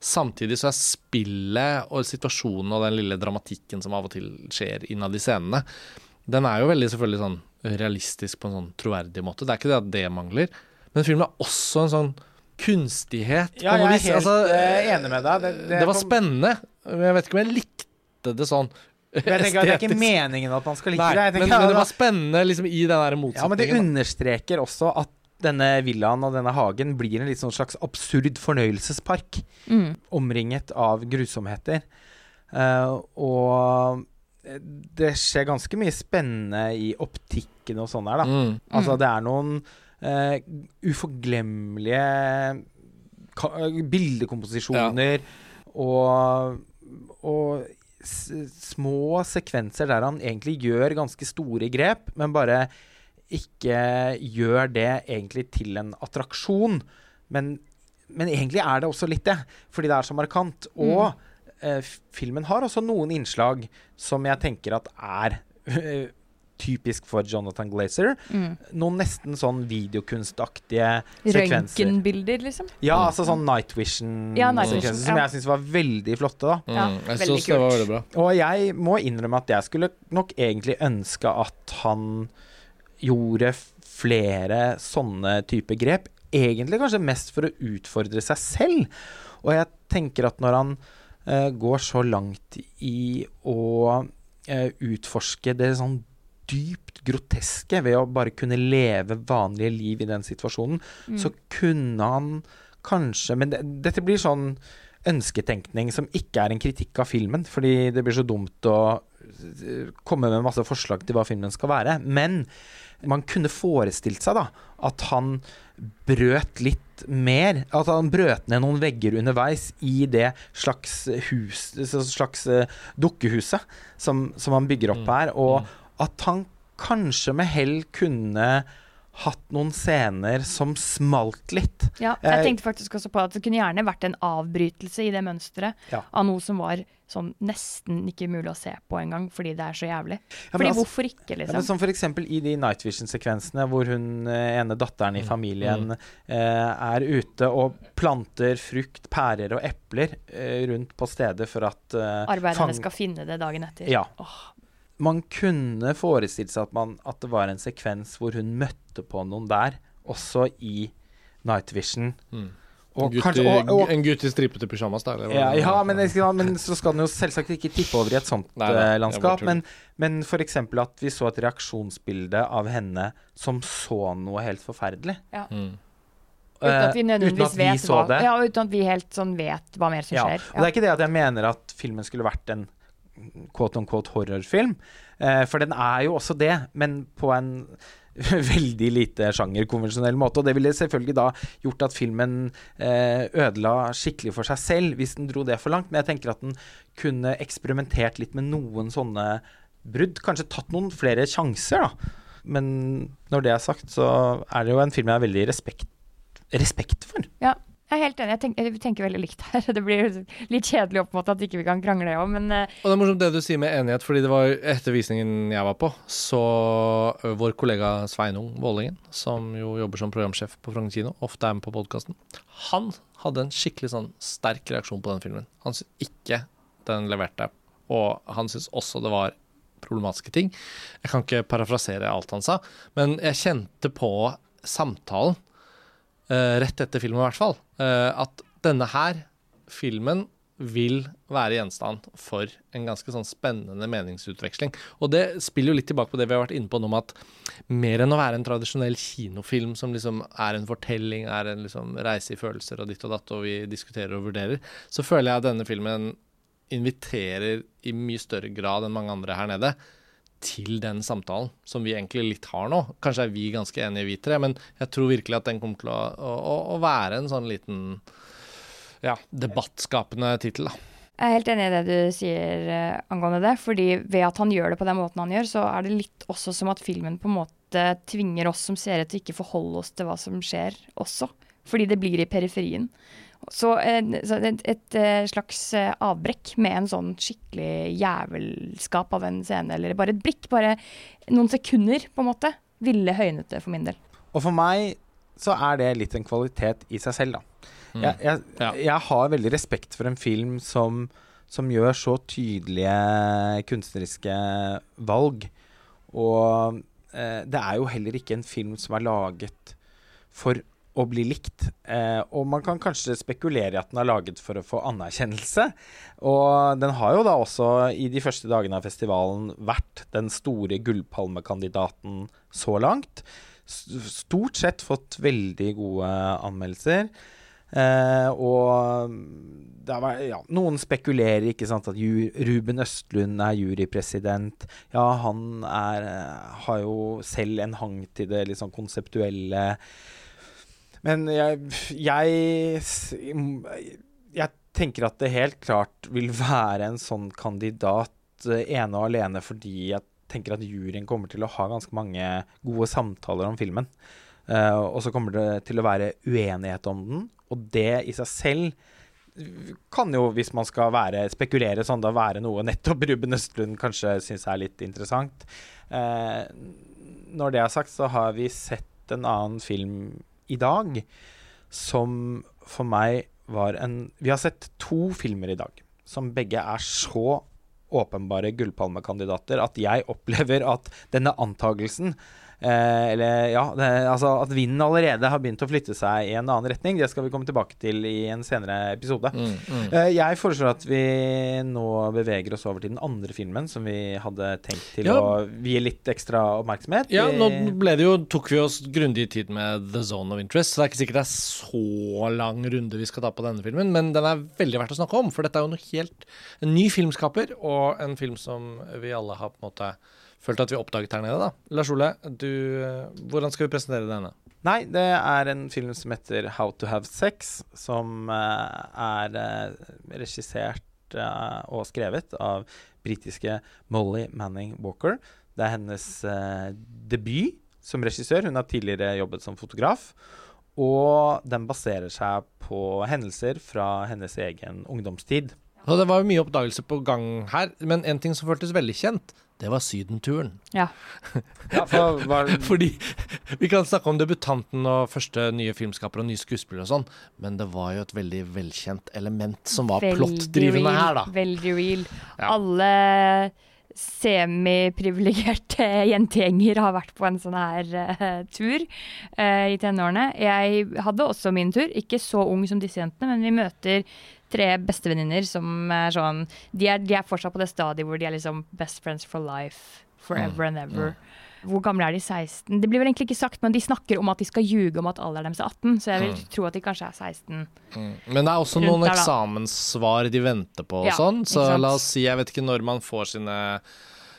[SPEAKER 1] Samtidig så er spillet og situasjonen og den lille dramatikken som av og til skjer innad i scenene, den er jo veldig selvfølgelig sånn realistisk på en sånn troverdig måte. Det er ikke det at det mangler, men filmen er også en sånn kunstighet.
[SPEAKER 2] Ja, jeg er helt altså, enig med deg.
[SPEAKER 1] Det, det, det var spennende. Jeg vet ikke om jeg likte det sånn
[SPEAKER 2] jeg tenker at Det er ikke meningen at man skal like
[SPEAKER 1] Nei,
[SPEAKER 2] det.
[SPEAKER 1] Men, men, det var spennende liksom, i den motsetningen.
[SPEAKER 2] Ja, men det understreker også at denne villaen og denne hagen blir en litt sånn slags absurd fornøyelsespark. Mm. Omringet av grusomheter. Uh, og det skjer ganske mye spennende i optikken og sånn der, da. Mm. Altså, mm. det er noen uh, uforglemmelige bildekomposisjoner ja. og, og små sekvenser der han egentlig gjør ganske store grep, men bare ikke gjør det egentlig til en attraksjon. Men, men egentlig er det også litt det, fordi det er så markant. Og mm. eh, filmen har også noen innslag som jeg tenker at er uh, typisk for Jonathan Glazer. Mm. Noen nesten sånn videokunstaktige sekvenser.
[SPEAKER 3] Røntgenbilder, liksom?
[SPEAKER 2] Ja, altså sånn Night Vision-sekvenser ja, night vision, som ja. jeg syns var veldig flotte. da.
[SPEAKER 1] Mm, ja, jeg synes det var veldig bra.
[SPEAKER 2] Og jeg må innrømme at jeg skulle nok egentlig ønske at han gjorde flere sånne type grep. Egentlig kanskje mest for å utfordre seg selv. Og jeg tenker at når han uh, går så langt i å uh, utforske det sånn dypt groteske ved å bare kunne leve vanlige liv i den situasjonen, mm. så kunne han kanskje Men det, dette blir sånn ønsketenkning som ikke er en kritikk av filmen, fordi det blir så dumt å komme med masse forslag til hva filmen skal være. Men man kunne forestilt seg da at han brøt litt mer. At han brøt ned noen vegger underveis i det slags hus slags uh, dukkehuset som, som han bygger opp mm. her. Og mm at han kanskje med hell kunne hatt noen scener som smalt litt.
[SPEAKER 3] Ja, jeg eh, tenkte faktisk også på at det kunne gjerne vært en avbrytelse i det mønsteret ja. av noe som var sånn nesten ikke mulig å se på engang, fordi det er så jævlig. Ja, fordi altså, hvorfor ikke, liksom?
[SPEAKER 2] Ja, som for eksempel i de Night Vision-sekvensene hvor hun eh, ene datteren i mm, familien mm. eh, er ute og planter frukt, pærer og epler eh, rundt på stedet for at
[SPEAKER 3] eh, Arbeiderne skal finne det dagen etter.
[SPEAKER 2] Ja. Oh. man kunne forestilt seg at, man, at, det var en sekvens hvor hun møtte på noen der, også i Night Vision. Mm.
[SPEAKER 1] En, gutt kanskje, og, og, en, gutt i stripete pysjamas, da?
[SPEAKER 2] Ja, ja men, men, så skal den jo selvsagt ikke tippe over i et sånt Nei, uh, landskap. Men, men f.eks. at vi så et reaksjonsbilde av henne som så noe helt forferdelig.
[SPEAKER 3] Ja. Mm. Uten at vi eh, nødvendigvis vet hva, ja, uten at vi helt sånn vet hva mer som
[SPEAKER 2] ja.
[SPEAKER 3] skjer.
[SPEAKER 2] Og det er ikke det at jeg mener at filmen skulle vært en quote on quote horrorfilm. Eh, for den er jo også det, men på en veldig lite sjangerkonvensjonell måte. Og det ville selvfølgelig da gjort at filmen eh, ødela skikkelig for seg selv hvis den dro det for langt. Men jeg tenker at den kunne eksperimentert litt med noen sånne brudd. Kanskje tatt noen flere sjanser, da. Men når det er sagt, så er det jo en film jeg har veldig respekt, respekt for.
[SPEAKER 3] Ja, jeg er helt enig. Jeg tenker, jeg tenker, veldig likt her. Det blir litt kjedelig opp mot at ikke vi kan krangle òg, men uh,
[SPEAKER 1] Og det er morsomt det du sier med enighet, fordi det var etter visningen jeg var på, så vår kollega Sveinung Vålingen, som jo jobber som programsjef på Frogner kino, ofte er med på podkasten, han hadde en skikkelig sånn sterk reaksjon på den filmen. Han syntes ikke den leverte, og han syntes også det var problematiske ting. Jeg kan ikke parafrasere alt han sa, men jeg kjente på samtalen rett etter filmen i hvert fall, uh, at denne her filmen vil være gjenstand for en ganske sånn spennende meningsutveksling. Og det spiller jo litt tilbake på det vi har vært inne på nå om at mer enn å være en tradisjonell kinofilm som liksom er en fortelling, er en liksom reise i følelser og ditt og datt, og vi diskuterer og vurderer, så føler jeg at denne filmen inviterer i mye større grad enn mange andre her nede til den samtalen som vi egentlig litt har nå. Kanskje er vi ganske enige, vi tre, men jeg tror virkelig at den kommer til å, å, å være en sånn liten ja, debattskapende tittel.
[SPEAKER 3] Jeg er helt enig i det du sier eh, angående det. fordi ved at han gjør det på den måten han gjør, så er det litt også som at filmen på en måte tvinger oss som seere til ikke forholde oss til hva som skjer også. Fordi det blir i periferien. Så, så et, et eh, slags eh, avbrekk med en sånn skikkelig jævelskap av en scene, eller bare et blikk, bare noen sekunder, på en måte, ville høynet det for min del.
[SPEAKER 2] Og for meg så er det litt en kvalitet i seg selv, da.
[SPEAKER 1] Mm.
[SPEAKER 2] Jeg, jeg,
[SPEAKER 1] Ja.
[SPEAKER 2] jeg har veldig respekt for en film som, som gjør så tydelige kunstneriske valg. Og eh, det er jo heller ikke en film som er laget for å bli likt. Eh, og man kan kanskje spekulere i at den er laget for å få anerkjennelse. Og den har jo da også i de første dagene av festivalen vært den store gullpalmekandidaten så langt. Stort sett fått veldig gode anmeldelser. Eh, og har ja, noen spekulerer ikke sant, at Ruben Østlund er jurypresident. Ja, han er, eh, har jo selv en hang til det litt sånn konseptuelle. Men jeg, jeg, jeg tenker at det helt klart vil være en sånn kandidat eh, ene og alene fordi jeg tenker at juryen kommer til å ha ganske mange gode samtaler om filmen. Uh, og så kommer det til å være uenighet om den, og det i seg selv kan jo, hvis man skal være, spekulere sånn, da være noe nettopp Ruben Østlund kanskje syns er litt interessant. Eh, når det er sagt, så har vi sett en annen film i dag som for meg var en Vi har sett to filmer i dag som begge er så åpenbare gullpalmekandidater at jeg opplever at denne antagelsen Eller ja, det, altså at vinden allerede har begynt å flytte seg i en annen retning. Det skal vi komme tilbake til i en senere episode.
[SPEAKER 1] Mm, mm.
[SPEAKER 2] Eh, jeg foreslår at vi nå beveger oss over til den andre filmen som vi hadde tenkt til
[SPEAKER 1] Ja.
[SPEAKER 2] å vie litt ekstra oppmerksomhet.
[SPEAKER 1] Ja, nå jo, tok vi oss grundig tid med The Zone of Interest, så det er ikke sikkert det er så lang runde vi skal ta på denne filmen, men den er veldig verdt å snakke om, for dette er jo noe helt En ny filmskaper, og en film som vi alle har på en måte følt at vi oppdaget her nede, da. Lars Ole, du, hvordan skal vi presentere denne?
[SPEAKER 2] Nei, det er en film som heter How to Have Sex, som eh, er eh, regissert eh, og skrevet av britiske Molly Manning Walker. Det er hennes eh, debut som regissør. Hun har tidligere jobbet som fotograf. Og den baserer seg på hendelser fra hennes egen ungdomstid.
[SPEAKER 1] Så det var jo mye oppdagelse på gang her, men en ting som føltes veldig kjent, det var Sydenturen.
[SPEAKER 3] Ja.
[SPEAKER 2] Ja, for, var...
[SPEAKER 1] Fordi vi kan snakke om debutanten og første nye filmskaper og nye skuespillere og sånn, men det var jo et veldig velkjent element som var
[SPEAKER 3] Veldig
[SPEAKER 1] plottdrivende
[SPEAKER 3] real,
[SPEAKER 1] her, da.
[SPEAKER 3] Veldig real.
[SPEAKER 1] Ja.
[SPEAKER 3] Alle semiprivilegerte jentegjenger har vært på en sånn her uh, tur uh, i tenårene. Jeg hadde også min tur, ikke så ung som disse jentene, men vi møter tre bestevenninner som er sånn de er, de er fortsatt på det stadiet hvor de er liksom best friends for life. Forever and ever. Hvor gamle er de? 16? Det blir vel egentlig ikke sagt, men de snakker om at de skal ljuge om at alderen deres er 18, så jeg vil
[SPEAKER 1] Mm.
[SPEAKER 3] tro at de kanskje er 16.
[SPEAKER 1] Mm. Men det er også noen
[SPEAKER 3] der,
[SPEAKER 1] eksamenssvar de venter på og
[SPEAKER 3] Ja,
[SPEAKER 1] sånn, så la oss si Jeg vet ikke når man får sine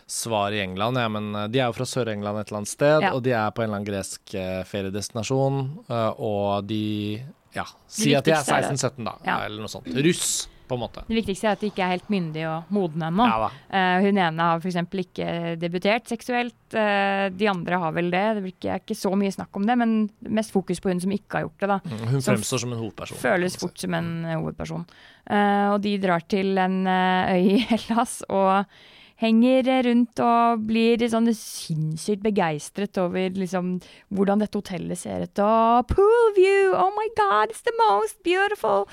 [SPEAKER 1] svar i England, ja, men eh, de er jo fra Sør-England et eller annet sted,
[SPEAKER 3] Ja.
[SPEAKER 1] og de er på en eller annen gresk eh, feriedestinasjon, eh, og de ja, si at de er
[SPEAKER 3] viktigste er det.
[SPEAKER 1] 16-17, da,
[SPEAKER 3] Ja.
[SPEAKER 1] eller noe sånt. Russ, på en måte.
[SPEAKER 3] Det viktigste er at de ikke er helt myndige og modne ennå.
[SPEAKER 1] Ja.
[SPEAKER 3] Eh, hun ene har f.eks. ikke debutert seksuelt. Uh, de andre har vel det. Det er ikke så mye snakk om det, men mest fokus på hun som ikke har gjort det. da.
[SPEAKER 1] Mm, Hun
[SPEAKER 3] Som
[SPEAKER 1] fremstår som en hovedperson.
[SPEAKER 3] Føles fort som en hovedperson. Uh, og de drar til en øy i Hellas og henger rundt og blir sånn sinnssykt begeistret over liksom, hvordan dette hotellet ser ut. Og pool view! Oh my god, it's the most beautiful!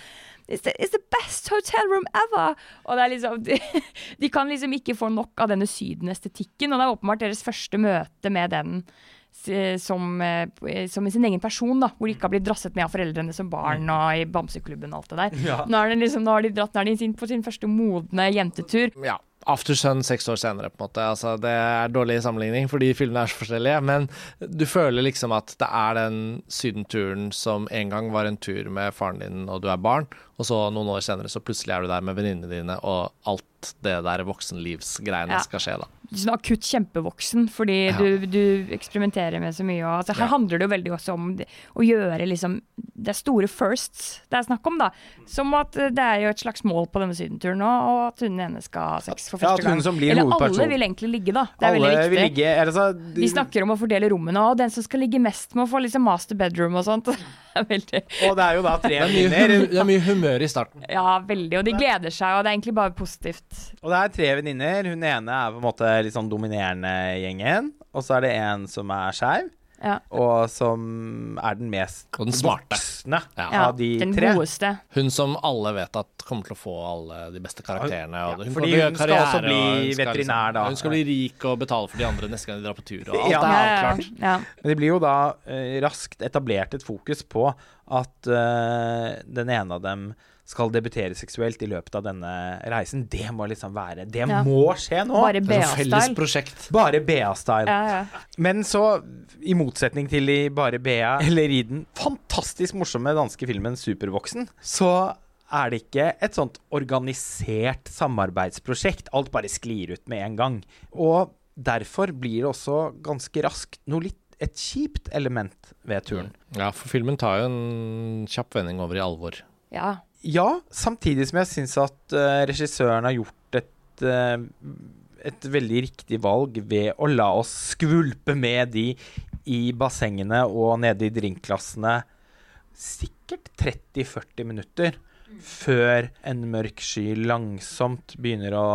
[SPEAKER 3] It's the, it's the best hotel room ever! Og det er liksom, de, de kan liksom ikke få nok av denne sydenestetikken, og det er åpenbart deres første møte med den som, eh, som i sin egen person, da, hvor de ikke har blitt drasset med av foreldrene som barn og i bamseklubben og alt det der.
[SPEAKER 2] Ja.
[SPEAKER 3] Nå, er det liksom, nå har de dratt nå er de sin, på sin første modne jentetur.
[SPEAKER 1] Ja. After Sun seks år senere, på en måte. Altså, det er dårlig sammenligning, fordi filmene er så forskjellige. Men du føler liksom at det er den sydenturen som en gang var en tur med faren din og du er barn, og så noen år senere så plutselig er du der med venninnene dine, og alt at det der voksenlivsgreiene
[SPEAKER 3] Ja.
[SPEAKER 1] skal skje, da.
[SPEAKER 3] sånn akutt kjempevoksen, fordi
[SPEAKER 1] Ja.
[SPEAKER 3] du, du eksperimenterer med så mye. Og, altså, her
[SPEAKER 1] Ja.
[SPEAKER 3] handler det jo veldig også om å gjøre liksom Det er store firsts det er snakk om, da. Som at eh, det er jo et slags mål på denne sydenturen nå, og at hun ene skal ha sex for
[SPEAKER 2] Ja,
[SPEAKER 3] første
[SPEAKER 2] at hun
[SPEAKER 3] gang.
[SPEAKER 2] som blir
[SPEAKER 3] Eller alle vil egentlig ligge, da. Det er
[SPEAKER 2] Alle
[SPEAKER 3] veldig
[SPEAKER 2] vil
[SPEAKER 3] viktig.
[SPEAKER 2] ligge eller så,
[SPEAKER 3] De snakker om å fordele rommene, og den som skal ligge mest, må få liksom master bedroom og sånt. Er veldig
[SPEAKER 2] Og det er jo da tre
[SPEAKER 1] Det er mye, det er mye humør i starten.
[SPEAKER 3] Ja, veldig. Og de gleder seg, og det er egentlig bare positivt.
[SPEAKER 2] Og det er tre venninner. Hun ene er på en måte litt sånn dominerende gjengen. Og så er det en som er skeiv,
[SPEAKER 3] Ja.
[SPEAKER 2] og som er den mest
[SPEAKER 1] Og den smarte.
[SPEAKER 2] voksne
[SPEAKER 1] Ja.
[SPEAKER 2] Av de
[SPEAKER 3] den
[SPEAKER 2] tre.
[SPEAKER 3] godeste.
[SPEAKER 1] Hun som alle vet at kommer til å få alle de beste karakterene.
[SPEAKER 2] Ja,
[SPEAKER 1] hun
[SPEAKER 2] fordi hun skal også bli
[SPEAKER 1] og hun skal
[SPEAKER 2] veterinær, da.
[SPEAKER 1] Hun skal bli rik og betale for de andre neste gang de drar på tur. Og alt
[SPEAKER 2] Ja.
[SPEAKER 1] er avklart.
[SPEAKER 3] ja.
[SPEAKER 2] Men det blir jo da uh, raskt etablert et fokus på at uh, den ene av dem skal debutere seksuelt i løpet av denne reisen. Det må liksom være Det
[SPEAKER 3] Ja.
[SPEAKER 2] må skje nå!
[SPEAKER 3] Bare BA-style.
[SPEAKER 2] Bare BA-style.
[SPEAKER 3] Ja, ja.
[SPEAKER 2] Men så, i motsetning til i bare BA, eller i den fantastisk morsomme danske filmen Supervoksen, så er det ikke et sånt organisert samarbeidsprosjekt. Alt bare sklir ut med en gang. Og derfor blir det også ganske raskt noe litt et kjipt element ved turen.
[SPEAKER 1] Ja, for filmen tar jo en kjapp vending over i alvor.
[SPEAKER 3] ja.
[SPEAKER 2] Ja, samtidig som jeg syns at uh, regissøren har gjort et uh, et veldig riktig valg ved å la oss skvulpe med de i bassengene og nede i drinkklassene sikkert 30-40 minutter før en mørk sky langsomt begynner å,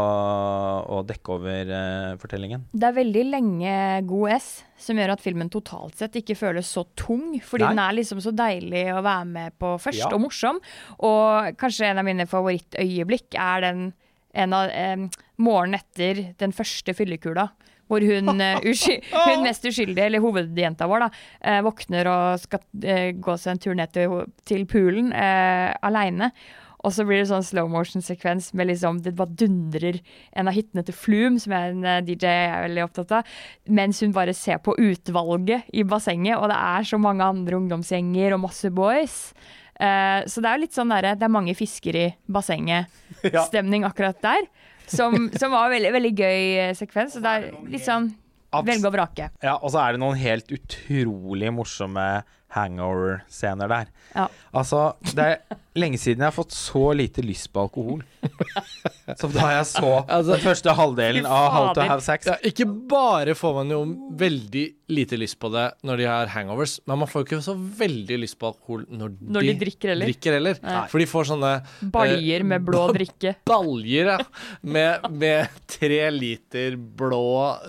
[SPEAKER 2] å dekke over eh, fortellingen.
[SPEAKER 3] Det er veldig lenge god S, som gjør at filmen totalt sett ikke føles så tung. Fordi
[SPEAKER 2] Nei.
[SPEAKER 3] den er liksom så deilig å være med på først,
[SPEAKER 2] Ja.
[SPEAKER 3] og morsom. Og kanskje en av mine favorittøyeblikk er den en av eh, morgenen etter den første fyllekula. Hvor hun, eh, hun mest uskyldige, eller hovedjenta vår, da, eh, våkner og skal eh, gå seg en tur ned til, til poolen eh, aleine. Og så blir det sånn slow motion-sekvens med liksom Det bare dundrer en av hitene til Flume, som er en eh, DJ jeg er veldig opptatt av, mens hun bare ser på utvalget i bassenget, og det er så mange andre ungdomsgjenger og masse boys. Eh, så det er jo litt sånn derre Det er mange fisker i bassenget-stemning akkurat der. Som, som var veldig, veldig gøy eh, sekvens. Så det er litt sånn velge og vrake.
[SPEAKER 2] Ja, og så er det noen helt utrolig morsomme hangover-scener der.
[SPEAKER 3] Ja.
[SPEAKER 2] Altså, det er lenge siden jeg har fått så lite lyst på alkohol. Som da jeg så
[SPEAKER 1] Altså,
[SPEAKER 2] den første halvdelen av How to have sex.
[SPEAKER 1] Ja, ikke bare får man jo veldig lite lyst på det når de har hangovers, men man får jo ikke så veldig lyst på alkohol når,
[SPEAKER 3] Når de drikker heller.
[SPEAKER 1] drikker heller. For de får sånne
[SPEAKER 3] Baljer med blå drikke.
[SPEAKER 1] baljer ja, med, med tre liter blå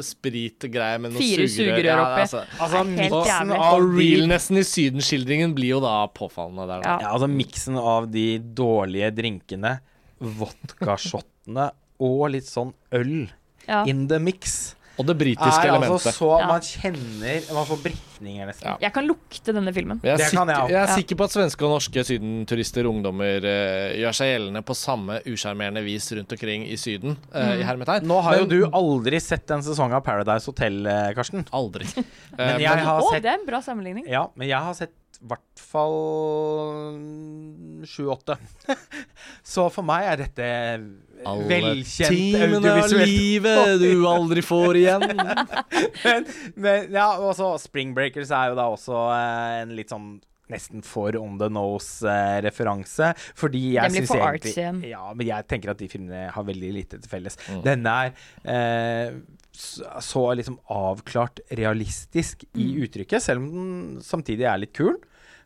[SPEAKER 1] spritgreier med noen
[SPEAKER 3] Fire sugerør oppi.
[SPEAKER 1] altså.
[SPEAKER 2] Altså,
[SPEAKER 3] er helt jævlig.
[SPEAKER 2] av
[SPEAKER 1] Og realnessen i sydenskildringen blir jo da påfallende der. Da.
[SPEAKER 3] Ja.
[SPEAKER 2] Ja, altså miksen av de dårlige drinkene, vodkashottene og litt sånn øl
[SPEAKER 3] Ja.
[SPEAKER 2] in the mix.
[SPEAKER 1] Og det britiske
[SPEAKER 2] Er altså
[SPEAKER 1] elementet.
[SPEAKER 2] så Man kjenner Man får brekninger, nesten.
[SPEAKER 1] Ja.
[SPEAKER 3] Jeg kan lukte denne filmen.
[SPEAKER 1] Jeg er,
[SPEAKER 2] Det
[SPEAKER 1] sikker,
[SPEAKER 2] jeg
[SPEAKER 1] jeg er sikker på at svenske og norske sydenturister og ungdommer uh, gjør seg gjeldende på samme usjarmerende vis rundt omkring i Syden. eh, i hermetegn.
[SPEAKER 2] Nå har jo du aldri sett en sesong av Paradise Hotel, eh, Karsten.
[SPEAKER 1] Aldri.
[SPEAKER 2] Men jeg har
[SPEAKER 3] Å, det er en bra sammenligning.
[SPEAKER 2] Ja, men jeg har sett hvert fall sju-åtte. Så for meg er dette
[SPEAKER 1] alle
[SPEAKER 2] velkjent
[SPEAKER 1] timene av
[SPEAKER 2] audiovisuelt.
[SPEAKER 1] livet du aldri får igjen.
[SPEAKER 2] men, men ja, og så Spring Breakers er jo da også eh, en litt sånn Nesten for on the nose-referanse. fordi jeg
[SPEAKER 3] Den blir
[SPEAKER 2] syns
[SPEAKER 3] for
[SPEAKER 2] egentlig
[SPEAKER 3] artsy igjen.
[SPEAKER 2] Ja, men jeg tenker at de filmene har veldig lite til felles.
[SPEAKER 1] Mm.
[SPEAKER 2] Denne er eh, så liksom avklart realistisk i
[SPEAKER 3] Mm.
[SPEAKER 2] uttrykket, selv om den samtidig er litt kul.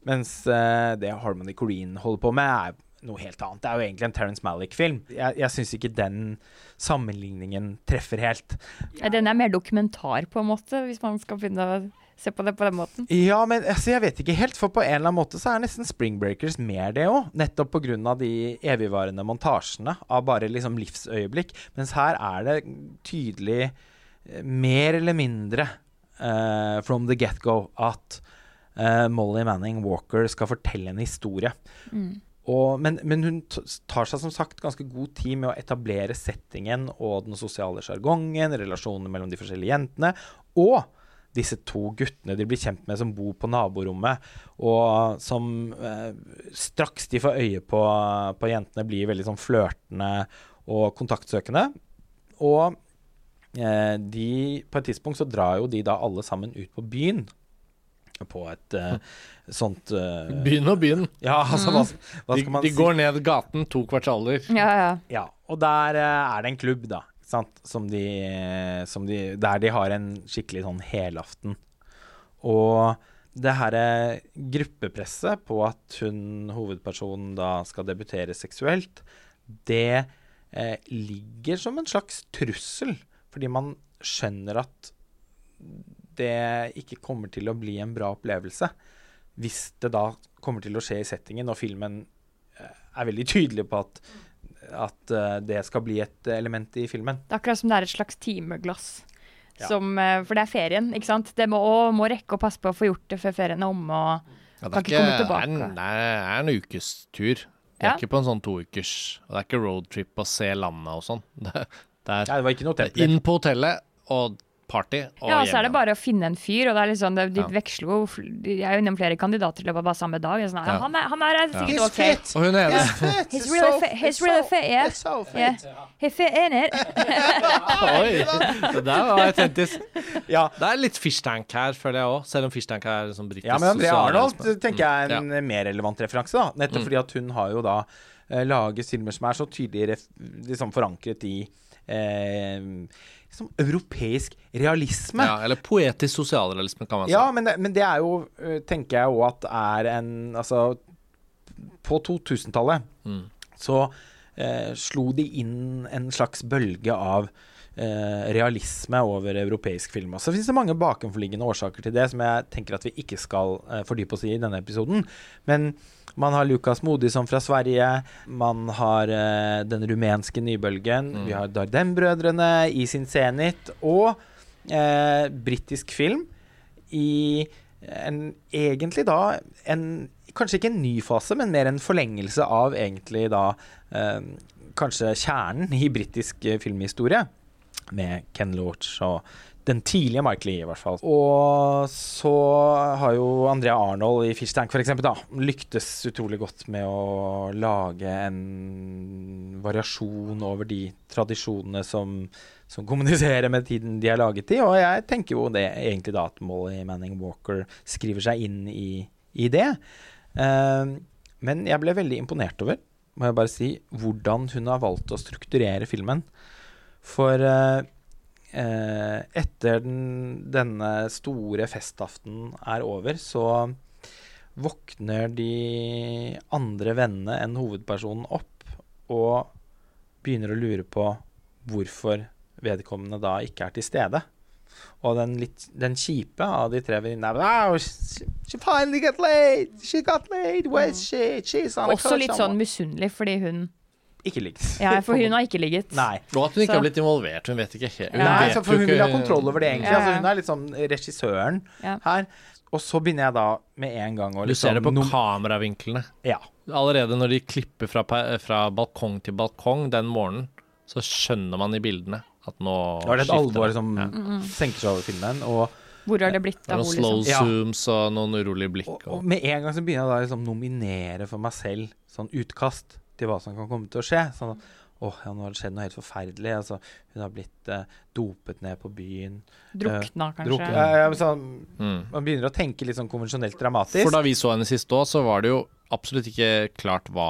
[SPEAKER 2] Mens uh, det Harmony Corrine holder på med, er noe helt annet. Det er jo egentlig en Terence Malick-film. Jeg, jeg syns ikke den sammenligningen treffer helt.
[SPEAKER 3] Ja, Den er mer dokumentar, på en måte, hvis man skal å se på det på den måten.
[SPEAKER 2] Ja, men altså, jeg vet ikke helt, for på en eller annen måte så er nesten Spring Breakers mer det òg. Nettopp pga. de evigvarende montasjene av bare liksom livsøyeblikk. Mens her er det tydelig mer eller mindre uh, from the get-go at uh, Molly Manning Walker skal fortelle en historie.
[SPEAKER 3] Mm.
[SPEAKER 2] Og, men, men hun tar seg som sagt ganske god tid med å etablere settingen og den sosiale sjargongen, relasjonene mellom de forskjellige jentene, og disse to guttene de blir kjent med som bor på naborommet, og som eh, straks de får øye på, på jentene, blir veldig sånn flørtende og kontaktsøkende. Og de, på et tidspunkt så drar jo de da alle sammen ut på byen. På et uh, sånt uh,
[SPEAKER 1] Byen og byen.
[SPEAKER 2] Ja, altså hva, hva
[SPEAKER 1] De,
[SPEAKER 2] skal man
[SPEAKER 1] de
[SPEAKER 2] si?
[SPEAKER 1] går ned gaten to kvartaler.
[SPEAKER 3] Ja, ja.
[SPEAKER 2] Ja, og der uh, er det en klubb, da. Sant? Som de, som de, der de har en skikkelig sånn helaften. Og det her eh, gruppepresset på at hun, hovedpersonen, da skal debutere seksuelt, det eh, ligger som en slags trussel. Fordi man skjønner at det ikke kommer til å bli en bra opplevelse. Hvis det da kommer til å skje i settingen, og filmen eh, er veldig tydelig på at, at eh, det skal bli et element i filmen.
[SPEAKER 3] Det er akkurat som det er et slags timeglass.
[SPEAKER 2] Ja.
[SPEAKER 3] Som, eh, for det er ferien, ikke sant. Det må, og må rekke å passe på å få gjort det før ferien er omme. Og
[SPEAKER 1] Ja,
[SPEAKER 3] Kan ikke komme tilbake.
[SPEAKER 1] Det er en, det er en ukestur. Det er
[SPEAKER 3] Ja.
[SPEAKER 1] ikke på en sånn toukers. Og det er ikke roadtrip å se landet og sånn. Det, det er
[SPEAKER 2] det var ikke noe
[SPEAKER 1] er inn på hotellet og party og
[SPEAKER 3] ja,
[SPEAKER 1] og
[SPEAKER 3] så er det bare å finne en fyr, og det er liksom, det, de
[SPEAKER 1] Ja.
[SPEAKER 3] veksler jo Jeg er jo innom flere kandidater i løpet av bare samme dag. Sånn,
[SPEAKER 1] Ja.
[SPEAKER 3] han, er, han er sikkert
[SPEAKER 2] ja.
[SPEAKER 3] OK.
[SPEAKER 2] fit!
[SPEAKER 1] Og hun ene
[SPEAKER 3] He's really fit. He's really fit, yeah.
[SPEAKER 2] It's so fit.
[SPEAKER 3] Yeah. He's fit in it.
[SPEAKER 1] Oi! Det der var autentisk.
[SPEAKER 2] Ja.
[SPEAKER 1] Det er litt fishtank her, føler jeg òg. Selv om fishtank er sånn britisk
[SPEAKER 2] Ja, men Andrea. Arnold tenker jeg er en
[SPEAKER 1] Mm,
[SPEAKER 2] mer relevant referanse. da Nettopp
[SPEAKER 1] Mm.
[SPEAKER 2] fordi at hun har jo da eh, laget filmer som er så tydelig liksom forankret i liksom europeisk realisme.
[SPEAKER 1] Ja, eller poetisk sosialrealisme, kan man si.
[SPEAKER 2] Ja, men det, men det er jo, eh, tenker jeg òg at er en Altså, på 2000-tallet
[SPEAKER 1] Mm.
[SPEAKER 2] så eh, slo de inn en slags bølge av eh, realisme over europeisk film. Og så finnes det mange bakenforliggende årsaker til det som jeg tenker at vi ikke skal eh, fordype oss i i denne episoden. Men man har Lukas Modisson fra Sverige, man har uh, den rumenske nybølgen,
[SPEAKER 1] Mm.
[SPEAKER 2] vi har Dardem-brødrene i sin senit, og uh, britisk film i en, egentlig da en Kanskje ikke en ny fase, men mer en forlengelse av egentlig da uh, kanskje kjernen i britisk filmhistorie. Med Ken Loach og den tidlige Mike Lee, i hvert fall. Og så har jo Andrea Arnold i Fish Tank for eksempel, da, lyktes utrolig godt med å lage en variasjon over de tradisjonene som, som kommuniserer med tiden de har laget i. Og jeg tenker jo det egentlig da at Molly Manning Walker skriver seg inn i, i det. Uh, men jeg ble veldig imponert over, må jeg bare si, hvordan hun har valgt å strukturere filmen. For eh, etter den, denne store festaften er over, så våkner de andre vennene enn hovedpersonen opp og begynner å lure på hvorfor vedkommende da ikke er til stede. Og den, litt, den kjipe av de tre venninnene wow, she, she finally got laid! She got laid! Where's she? She's on a
[SPEAKER 3] Også litt sånn
[SPEAKER 2] somewhere."
[SPEAKER 3] misunnelig, fordi hun
[SPEAKER 2] Ikke ligget.
[SPEAKER 3] Ja, for hun har ikke ligget.
[SPEAKER 2] Nei.
[SPEAKER 1] Og at hun ikke
[SPEAKER 3] Så-
[SPEAKER 1] har blitt involvert. Hun vet ikke helt.
[SPEAKER 3] Hun,
[SPEAKER 2] Nei,
[SPEAKER 1] vet
[SPEAKER 2] for hun vil ha kontroll over det, egentlig.
[SPEAKER 3] Ja,
[SPEAKER 2] Altså, hun er litt sånn regissøren
[SPEAKER 3] Ja.
[SPEAKER 2] her. Og så begynner jeg da med en gang å
[SPEAKER 1] Du ser det på
[SPEAKER 2] noen...
[SPEAKER 1] kameravinklene.
[SPEAKER 2] Ja.
[SPEAKER 1] Allerede når de klipper fra, fra balkong til balkong den morgenen, så skjønner man i bildene at nå
[SPEAKER 2] Da er det et alvor som
[SPEAKER 1] Ja.
[SPEAKER 2] senker seg over filmen. Og,
[SPEAKER 3] Hvor har det blitt
[SPEAKER 1] er
[SPEAKER 3] av
[SPEAKER 1] noen
[SPEAKER 3] henne,
[SPEAKER 1] slow
[SPEAKER 3] liksom?
[SPEAKER 2] Ja.
[SPEAKER 1] zooms og noen urolige blikk.
[SPEAKER 2] og,
[SPEAKER 1] Og,
[SPEAKER 2] og med en gang så begynner jeg da liksom nominere for meg selv sånn utkast til hva som kan komme til å skje. Sånn at åh, ja, nå har det skjedd noe helt forferdelig. Altså, hun har blitt eh, dopet ned på byen.
[SPEAKER 3] Drukna, kanskje.
[SPEAKER 2] Druk, ja, ja, men sånn,
[SPEAKER 1] mm.
[SPEAKER 2] man begynner å tenke litt sånn konvensjonelt dramatisk.
[SPEAKER 1] For da vi så henne sist òg, så var det jo absolutt ikke klart hva,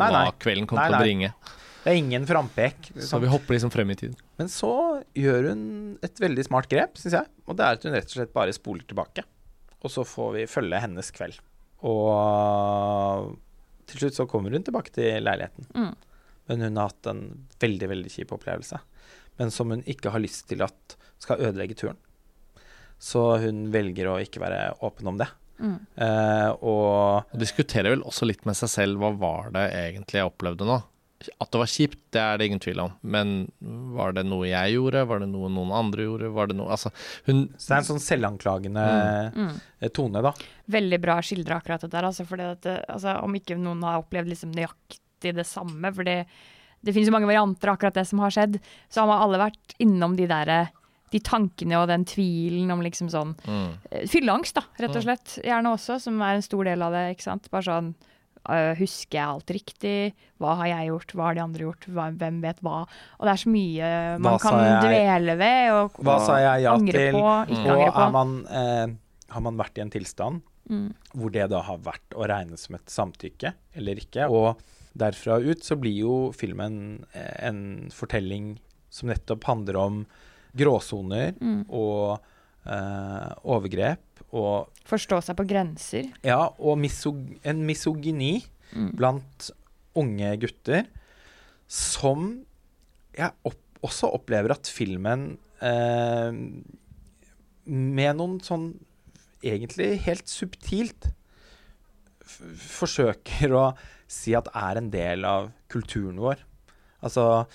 [SPEAKER 2] Nei,
[SPEAKER 1] hva kvelden kom
[SPEAKER 2] Nei,
[SPEAKER 1] til å bringe.
[SPEAKER 2] Det er ingen frampek.
[SPEAKER 1] Så vi hopper liksom frem i tid.
[SPEAKER 2] Men så gjør hun et veldig smart grep, syns jeg. Og det er at hun rett og slett bare spoler tilbake. Og så får vi følge hennes kveld. Og til slutt så kommer hun tilbake til leiligheten.
[SPEAKER 3] Mm.
[SPEAKER 2] Men hun har hatt en veldig, veldig kjip opplevelse. Men som hun ikke har lyst til at skal ødelegge turen. Så hun velger å ikke være åpen om det.
[SPEAKER 3] Mm.
[SPEAKER 2] Uh, og
[SPEAKER 1] Og diskuterer vel også litt med seg selv hva var det egentlig jeg opplevde nå. At det var kjipt, det er det ingen tvil om. Men var det noe jeg gjorde? Var det noe noen andre gjorde? Var det noe Altså, hun
[SPEAKER 2] så det er en sånn selvanklagende
[SPEAKER 3] Mm.
[SPEAKER 2] eh, tone, da.
[SPEAKER 3] Veldig bra skildra akkurat det der. Altså, fordi at, altså, om ikke noen har opplevd liksom nøyaktig det samme, for det, det finnes jo mange varianter av akkurat det som har skjedd, så har man alle vært innom de derre de tankene og den tvilen om liksom sånn
[SPEAKER 1] mm.
[SPEAKER 3] eh, Fylleangst, da, rett og slett. Gjerne også, som er en stor del av det. ikke sant? Bare sånn husker jeg alt riktig? Hva har jeg gjort? Hva har de andre gjort? Hva, hvem vet hva? Og det er så mye man
[SPEAKER 2] Hva
[SPEAKER 3] kan dvele ved og,
[SPEAKER 2] Hva
[SPEAKER 3] og
[SPEAKER 2] sa jeg ja
[SPEAKER 3] angre
[SPEAKER 2] til?
[SPEAKER 3] på, ikke
[SPEAKER 2] Og
[SPEAKER 3] angre på.
[SPEAKER 2] man, eh, har man vært i en tilstand
[SPEAKER 3] Mm.
[SPEAKER 2] hvor det da har vært å regne som et samtykke eller ikke. Og derfra ut så blir jo filmen eh, en fortelling som nettopp handler om gråsoner
[SPEAKER 3] Mm.
[SPEAKER 2] og eh, overgrep og
[SPEAKER 3] Forstå seg på grenser.
[SPEAKER 2] ja, og misog en misogyni
[SPEAKER 3] Mm.
[SPEAKER 2] blant unge gutter som jeg opp også opplever at filmen eh, med noen sånn egentlig helt subtilt f forsøker å si at er en del av kulturen vår. Altså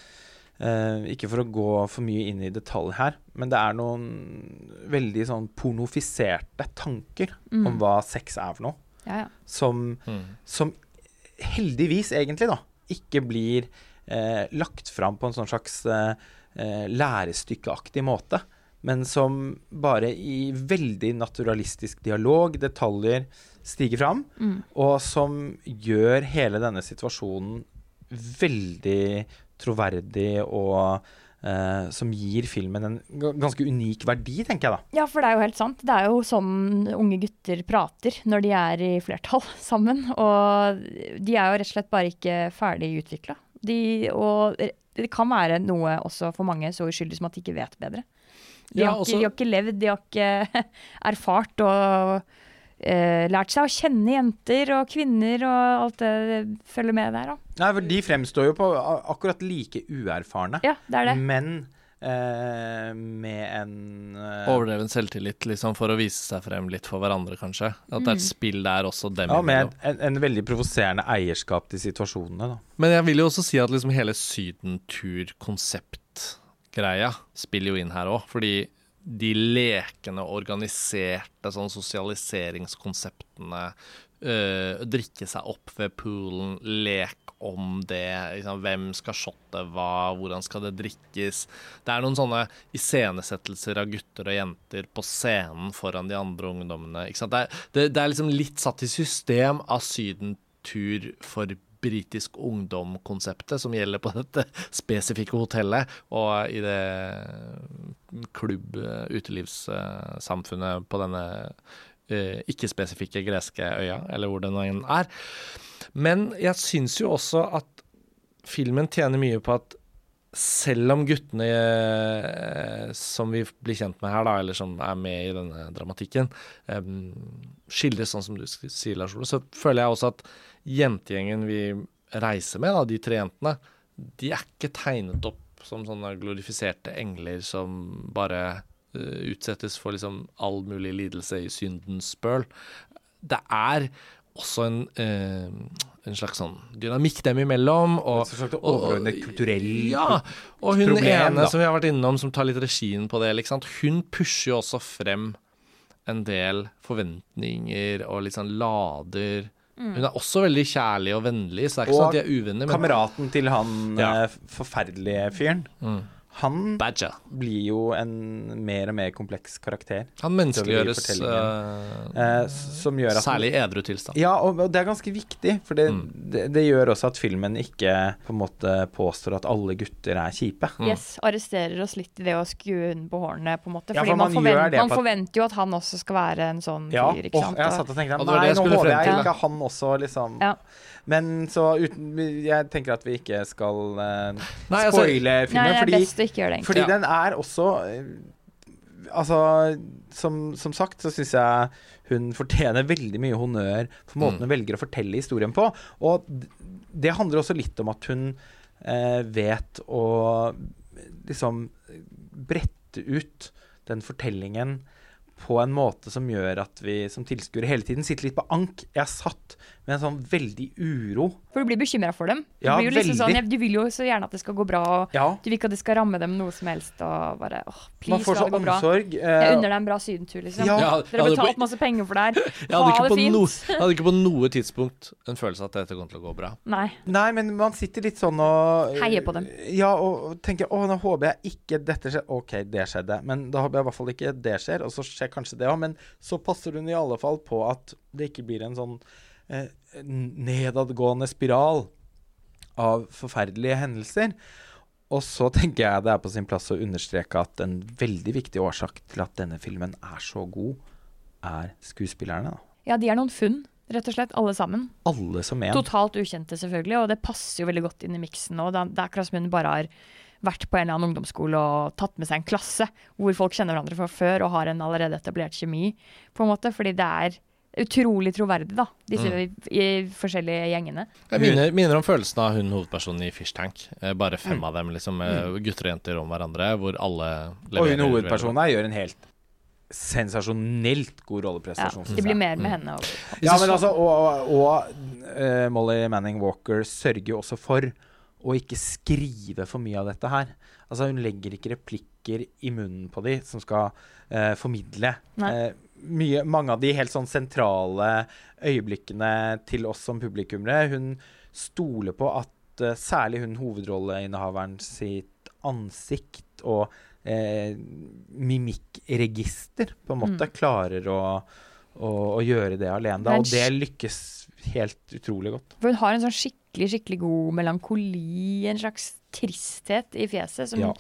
[SPEAKER 2] eh, Ikke for å gå for mye inn i detalj her, men det er noen veldig sånn pornofiserte tanker
[SPEAKER 3] Mm.
[SPEAKER 2] om hva sex er for noe
[SPEAKER 3] Ja, ja.
[SPEAKER 2] som,
[SPEAKER 1] Mm.
[SPEAKER 2] som heldigvis egentlig da ikke blir eh, lagt fram på en sånn slags eh, eh, lærestykkeaktig måte, men som bare i veldig naturalistisk dialog, detaljer, stiger fram,
[SPEAKER 3] Mm.
[SPEAKER 2] og som gjør hele denne situasjonen veldig troverdig og Uh, som gir filmen en ganske unik verdi, tenker jeg da.
[SPEAKER 3] Ja, for det er jo helt sant. Det er jo sånn unge gutter prater når de er i flertall sammen. Og de er jo rett og slett bare ikke ferdig utvikla. De, og det kan være noe også for mange så uskyldig som at de ikke vet bedre. De,
[SPEAKER 1] Ja,
[SPEAKER 3] har,
[SPEAKER 1] også-
[SPEAKER 3] ikke, de har ikke levd, de har ikke erfart og eh, lært seg å kjenne jenter og kvinner og alt det følger med der. Da.
[SPEAKER 2] Nei, for De fremstår jo på akkurat like uerfarne.
[SPEAKER 3] Ja, det er det.
[SPEAKER 2] Men eh, med en eh,
[SPEAKER 1] Overdreven selvtillit liksom, for å vise seg frem litt for hverandre, kanskje. At det er et spill der også dem
[SPEAKER 2] Ja, med en, en veldig provoserende eierskap til situasjonene, da.
[SPEAKER 1] Men jeg vil jo også si at liksom hele sydentur-konseptgreia spiller jo inn her òg. Fordi de lekende, organiserte sånn sosialiseringskonseptene øh, Drikke seg opp ved poolen, lek om det. Liksom, hvem skal shotte hva, hvordan skal det drikkes? Det er noen sånne iscenesettelser av gutter og jenter på scenen foran de andre ungdommene. Det, er, det, det er liksom litt satt i system av sydentur for britisk ungdom-konseptet som gjelder på dette spesifikke hotellet og i det klubb-utelivssamfunnet på denne eh, ikke-spesifikke greske øya, eller hvor den er. Men jeg syns jo også at filmen tjener mye på at selv om guttene eh, som vi blir kjent med her, da, eller som er med i denne dramatikken, eh, skildres sånn som du sier, Lars Ole, så føler jeg også at jentegjengen vi reiser med, da, de tre jentene, de er ikke tegnet opp som sånne glorifiserte engler som bare uh, utsettes for liksom all mulig lidelse i syndens spøl. Det er også en, uh, en slags sånn dynamikk dem imellom. Og, og- og-
[SPEAKER 2] overordnet kulturell
[SPEAKER 1] ja, og hun
[SPEAKER 2] problem,
[SPEAKER 1] ene
[SPEAKER 2] da.
[SPEAKER 1] som vi har vært innom, som tar litt regien på det, liksom, hun pusher jo også frem en del forventninger og litt sånn lader. Hun er også veldig kjærlig og vennlig, så det er ikke
[SPEAKER 2] Og
[SPEAKER 1] sånn at de er uvenner. Men
[SPEAKER 2] Kameraten til han
[SPEAKER 1] Ja.
[SPEAKER 2] eh, forferdelige fyren,
[SPEAKER 1] Mm.
[SPEAKER 2] Han
[SPEAKER 1] Badger.
[SPEAKER 2] blir jo en mer og mer kompleks karakter.
[SPEAKER 1] Han menneskeliggjøres
[SPEAKER 2] s- som gjør at
[SPEAKER 1] særlig i edru tilstand.
[SPEAKER 2] Ja, og, og det er ganske viktig, for det,
[SPEAKER 1] Mm.
[SPEAKER 2] det, det gjør også at filmen ikke på en måte påstår at alle gutter er kjipe.
[SPEAKER 1] Mm.
[SPEAKER 3] Yes, arresterer oss litt i det å skue hunden på hårene, på en måte.
[SPEAKER 2] Ja, for
[SPEAKER 3] man,
[SPEAKER 2] man gjør
[SPEAKER 3] forvent, man forventer jo at han også skal være en sånn
[SPEAKER 2] Ja,
[SPEAKER 3] fyr, ikke sant.
[SPEAKER 2] jeg
[SPEAKER 3] Og-
[SPEAKER 2] satt og tenkte
[SPEAKER 1] Ja,
[SPEAKER 2] Nei, nå
[SPEAKER 1] skulle
[SPEAKER 2] håper jeg ikke han også, liksom.
[SPEAKER 3] Ja.
[SPEAKER 2] Men så uten Jeg tenker at vi ikke skal uh,
[SPEAKER 1] Nei, altså-
[SPEAKER 2] spoile
[SPEAKER 3] Nei,
[SPEAKER 2] filmen,
[SPEAKER 3] det er
[SPEAKER 2] fordi,
[SPEAKER 3] best å ikke gjøre det,
[SPEAKER 2] fordi
[SPEAKER 1] Ja.
[SPEAKER 2] den er også eh, Altså, som, som sagt så syns jeg hun fortjener veldig mye honnør for måten
[SPEAKER 1] Mm.
[SPEAKER 2] hun velger å fortelle historien på. Og det handler også litt om at hun eh, vet å liksom brette ut den fortellingen på en måte som gjør at vi som tilskuere hele tiden sitter litt på ank. Jeg satt med en sånn veldig uro.
[SPEAKER 3] For du blir bekymra for dem. Du,
[SPEAKER 2] Ja,
[SPEAKER 3] blir jo liksom sånn, du vil jo så gjerne at det skal gå bra, og
[SPEAKER 2] Ja,
[SPEAKER 3] du vil ikke at det skal ramme dem noe som helst. Og bare åh,
[SPEAKER 2] man
[SPEAKER 3] please,
[SPEAKER 2] får
[SPEAKER 3] la
[SPEAKER 2] så
[SPEAKER 3] det gå bra.
[SPEAKER 2] omsorg.
[SPEAKER 3] Jeg
[SPEAKER 2] eh,
[SPEAKER 3] unner deg en bra sydentur, liksom.
[SPEAKER 2] Ja.
[SPEAKER 3] Dere har betalt masse penger for det her.
[SPEAKER 1] Jeg hadde,
[SPEAKER 3] det
[SPEAKER 1] no, jeg hadde ikke på noe tidspunkt en følelse av at dette kom til å gå bra.
[SPEAKER 3] Nei.
[SPEAKER 2] Nei, men man sitter litt sånn og
[SPEAKER 3] Heier på dem.
[SPEAKER 2] Ja, og, tenker å, nå håper jeg ikke dette skjer. OK, det skjedde. Men da håper jeg i hvert fall ikke det skjer. Og så skjer kanskje det òg. Men så passer hun i alle fall på at det ikke blir en sånn eh, nedadgående spiral av forferdelige hendelser. Og så tenker jeg det er på sin plass å understreke at en veldig viktig årsak til at denne filmen er så god, er skuespillerne. da.
[SPEAKER 3] Ja, de er noen funn, rett og slett, alle sammen.
[SPEAKER 2] Alle som en.
[SPEAKER 3] Totalt ukjente, selvfølgelig, og det passer jo veldig godt inn i miksen. nå. er det er akkurat som hun bare har vært på en eller annen ungdomsskole og tatt med seg en klasse hvor folk kjenner hverandre fra før og har en allerede etablert kjemi, på en måte. Fordi det er utrolig troverdig, da, disse
[SPEAKER 1] Mm.
[SPEAKER 3] i, i forskjellige gjengene.
[SPEAKER 1] Jeg minner, minner om følelsen av hun hovedpersonen i Fish Tank. Eh, Bare fem
[SPEAKER 2] Mm.
[SPEAKER 1] av dem, liksom, med gutter og jenter om hverandre, hvor alle leverer.
[SPEAKER 2] Og hun hovedpersonen her gjør en helt sensasjonelt god rolleprestasjon. Ja,
[SPEAKER 3] det blir mer med
[SPEAKER 1] Mm.
[SPEAKER 3] henne. Og,
[SPEAKER 2] Ja, men altså, og, og, og eh, Molly Manning Walker sørger jo også for å ikke skrive for mye av dette her. Altså, hun legger ikke replikker i munnen på de som skal uh, formidle.
[SPEAKER 3] Nei.
[SPEAKER 2] Eh, mye, mange av de helt sånn sentrale øyeblikkene til oss som publikummere. Hun stoler på at uh, særlig hun hovedrolleinnehaveren sitt ansikt og eh, mimikkregister på en måte klarer å, å, å gjøre det alene. Da, og det lykkes helt utrolig godt.
[SPEAKER 3] for hun har en sånn skikkelig, skikkelig god melankoli, en slags tristhet i fjeset, som
[SPEAKER 2] Ja.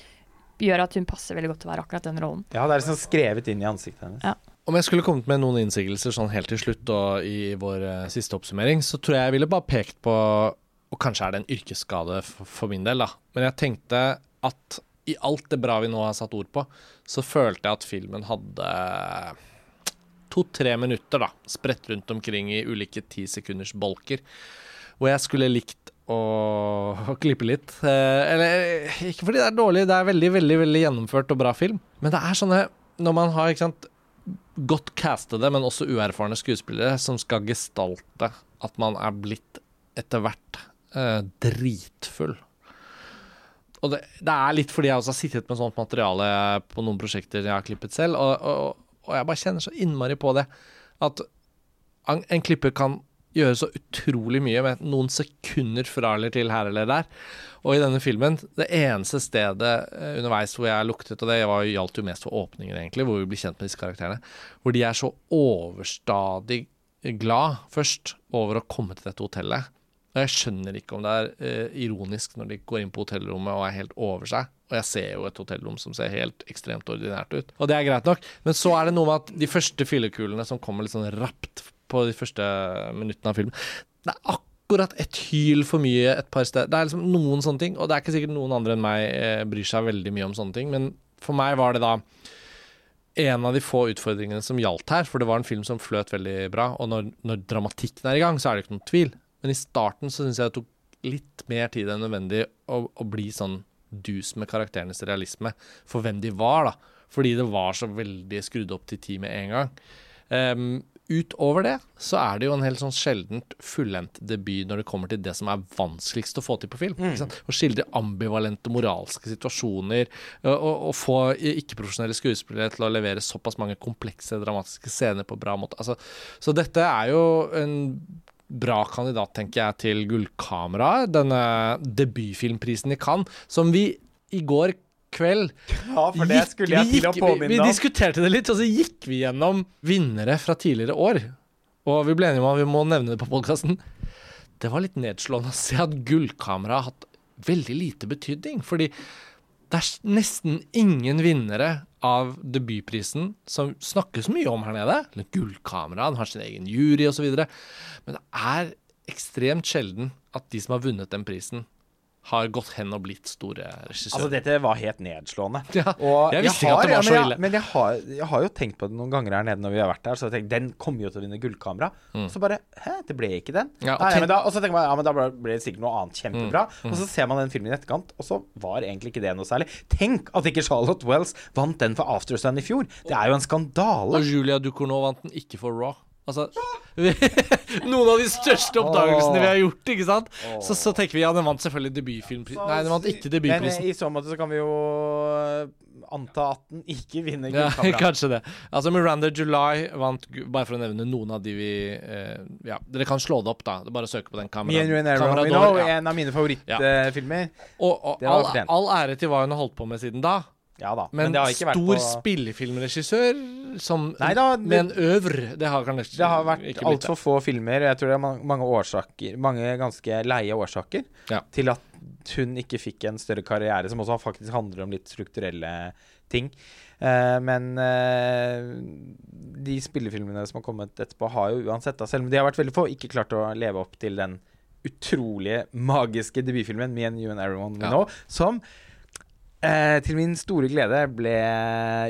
[SPEAKER 3] gjør at hun passer veldig godt til å være akkurat den rollen.
[SPEAKER 2] Ja, det er liksom skrevet inn i ansiktet hennes.
[SPEAKER 3] Ja.
[SPEAKER 1] Om jeg skulle kommet med noen innsigelser sånn helt til slutt og i vår uh, siste oppsummering, så tror jeg jeg ville bare pekt på Og kanskje er det en yrkesskade for, for min del, da. Men jeg tenkte at i alt det bra vi nå har satt ord på, så følte jeg at filmen hadde to-tre minutter, da, spredt rundt omkring i ulike ti sekunders bolker, hvor jeg skulle likt å, klippe litt. Eh, eller ikke fordi det er dårlig, det er veldig, veldig, veldig gjennomført og bra film, men det er sånne Når man har, sant godt castede, men også uerfarne skuespillere som skal gestalte at man er blitt etter hvert eh, dritfull. Og det, det er litt fordi jeg også har sittet med sånt materiale på noen prosjekter jeg har klippet selv, og, og, og jeg bare kjenner så innmari på det. At en, en klipper kan gjøre så utrolig mye med noen sekunder fra eller til her eller der. Og i denne filmen, det eneste stedet eh, underveis hvor jeg luktet, og det var, gjaldt jo mest for åpningen, egentlig, hvor vi blir kjent med disse karakterene, hvor de er så overstadig glad først over å komme til dette hotellet. Og jeg skjønner ikke om det er eh, ironisk når de går inn på hotellrommet og er helt over seg. Og jeg ser jo et hotellrom som ser helt ekstremt ordinært ut. Og det er greit nok, men så er det noe med at de første fyllekulene som kommer litt sånn rapt på de første minuttene av filmen Det er akkurat et hyl for mye et par steder. Det er liksom noen sånne ting, og det er ikke sikkert noen andre enn meg eh, bryr seg veldig mye om sånne ting, men for meg var det da en av de få utfordringene som gjaldt her, for det var en film som fløt veldig bra, og når, når dramatikken er i gang, så er det ikke noen tvil. Men i starten så syns jeg det tok litt mer tid enn nødvendig å, å bli sånn dus med karakterenes realisme for hvem de var, da. Fordi det var så veldig skrudd opp til ti med en gang. Ehm, utover det så er det jo en helt sånn sjeldent fullendt debut når det kommer til det som er vanskeligst å få til på film. Sant? Å skildre ambivalente moralske situasjoner, og, og, og få ikke-profesjonelle skuespillere til å levere såpass mange komplekse, dramatiske scener på bra måte. Altså, så dette er jo en bra kandidat, tenker jeg, til Gullkamera, denne debutfilmprisen i Cannes, som vi i går kveld
[SPEAKER 2] Ja, for det skulle jeg til å
[SPEAKER 1] gikk- Vi, vi diskuterte det litt, og så gikk vi gjennom vinnere fra tidligere år. Og vi ble enige om at vi må nevne det på podkasten. Det var litt nedslående å se at gullkameraet har hatt veldig lite betydning. Fordi det er nesten ingen vinnere av debutprisen som snakkes mye om her nede. Gullkamera, den har sin egen jury osv. Men det er ekstremt sjelden at de som har vunnet den prisen, har gått hen og blitt store regissører.
[SPEAKER 2] Altså, dette var helt nedslående.
[SPEAKER 1] Ja,
[SPEAKER 2] Og
[SPEAKER 1] jeg visste ikke at det var så
[SPEAKER 2] men jeg-
[SPEAKER 1] ille.
[SPEAKER 2] Men jeg har, jeg har jo tenkt på det noen ganger her nede når vi har vært der. Så jeg tenkte, den kommer jo til å vinne gullkamera. Så bare Hæ, det ble ikke den?
[SPEAKER 1] Mm. Ja, og
[SPEAKER 2] Nei, men da, og så tenker man ja, men da ble ble det sikkert noe annet kjempebra.
[SPEAKER 1] Mm,
[SPEAKER 2] Og så ser man den filmen i etterkant, og så var egentlig ikke det noe særlig. Tenk at ikke Charlotte Wells vant den for Aftersun i fjor! Det er jo en skandale.
[SPEAKER 1] Og Julia Ducournau vant den ikke for Raw. Altså Noen av de største oppdagelsene vi har gjort, ikke sant? Så, så tenker vi ja, den vant selvfølgelig debutfilmprisen. Nei, den vant ikke debutprisen.
[SPEAKER 2] Men i så måte så kan vi jo eh, anta at den ikke vinner
[SPEAKER 1] Ja, kanskje det. Altså Miranda July vant Bare for å nevne noen av de vi eh, Ja, dere kan slå det opp, da. Det er Bare å søke på den
[SPEAKER 2] Me
[SPEAKER 1] kameraen.
[SPEAKER 2] and Renee
[SPEAKER 1] Camera d'Or, ja.
[SPEAKER 2] en av mine favorittfilmer.
[SPEAKER 1] Og, og all, all ære til hva hun har holdt på med siden da.
[SPEAKER 2] Ja da.
[SPEAKER 1] Men,
[SPEAKER 2] det vært
[SPEAKER 1] stor
[SPEAKER 2] på
[SPEAKER 1] spillefilmregissør som
[SPEAKER 2] Nei da,
[SPEAKER 1] med en øvre, det har kanskje
[SPEAKER 2] Det har vært altfor få filmer. Jeg tror det er mange årsaker Mange ganske leie årsaker
[SPEAKER 1] Ja.
[SPEAKER 2] til at hun ikke fikk en større karriere, som også faktisk handler om litt strukturelle ting. Uh, men uh, de spillefilmene som har kommet etterpå, har jo uansett, da, selv om de har vært veldig få, ikke klart å leve opp til den utrolige, magiske debutfilmen Me and You and Everyone We
[SPEAKER 1] Ja.
[SPEAKER 2] Know, som Eh, til min store glede ble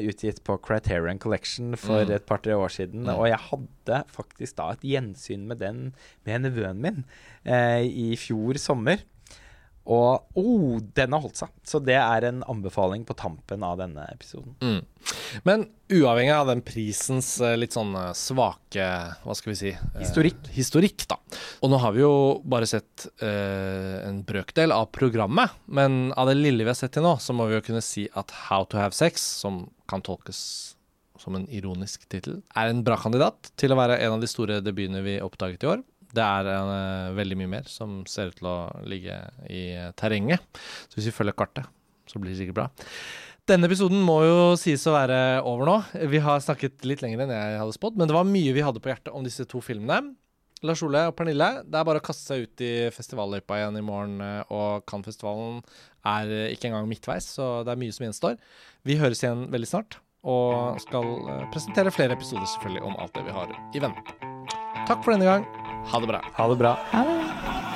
[SPEAKER 2] utgitt på Criterion Collection for
[SPEAKER 1] Mm.
[SPEAKER 2] et par-tre år siden.
[SPEAKER 1] Mm.
[SPEAKER 2] Og jeg hadde faktisk da et gjensyn med den med nevøen min eh, i fjor sommer. Og oh, den har holdt seg. Så det er en anbefaling på tampen av denne episoden.
[SPEAKER 1] Mm. Men uavhengig av den prisens eh, litt sånn eh, svake Hva skal vi si? eh,
[SPEAKER 2] Historikk.
[SPEAKER 1] historikk, da. Og nå har vi jo bare sett eh, en brøkdel av programmet, men av det lille vi har sett til nå, så må vi jo kunne si at How to have sex, som kan tolkes som en ironisk tittel, er en bra kandidat til å være en av de store debutene vi oppdaget i år. Det er uh, veldig mye mer som ser ut til å ligge i eh, terrenget. Så hvis vi følger kartet, så blir det sikkert bra. Denne episoden må jo sies å være over nå. Vi har snakket litt lenger enn jeg hadde spådd, men det var mye vi hadde på hjertet om disse to filmene. Lars Ole og Pernille, det er bare å kaste seg ut i festivalløypa igjen i morgen. eh, Og Cannes-festivalen er ikke engang midtveis, så det er mye som gjenstår. Vi høres igjen veldig snart, og skal presentere flere episoder selvfølgelig om alt det vi har i vente. Takk for denne gang. Ha det bra.
[SPEAKER 2] Ha det bra.
[SPEAKER 3] Ha det.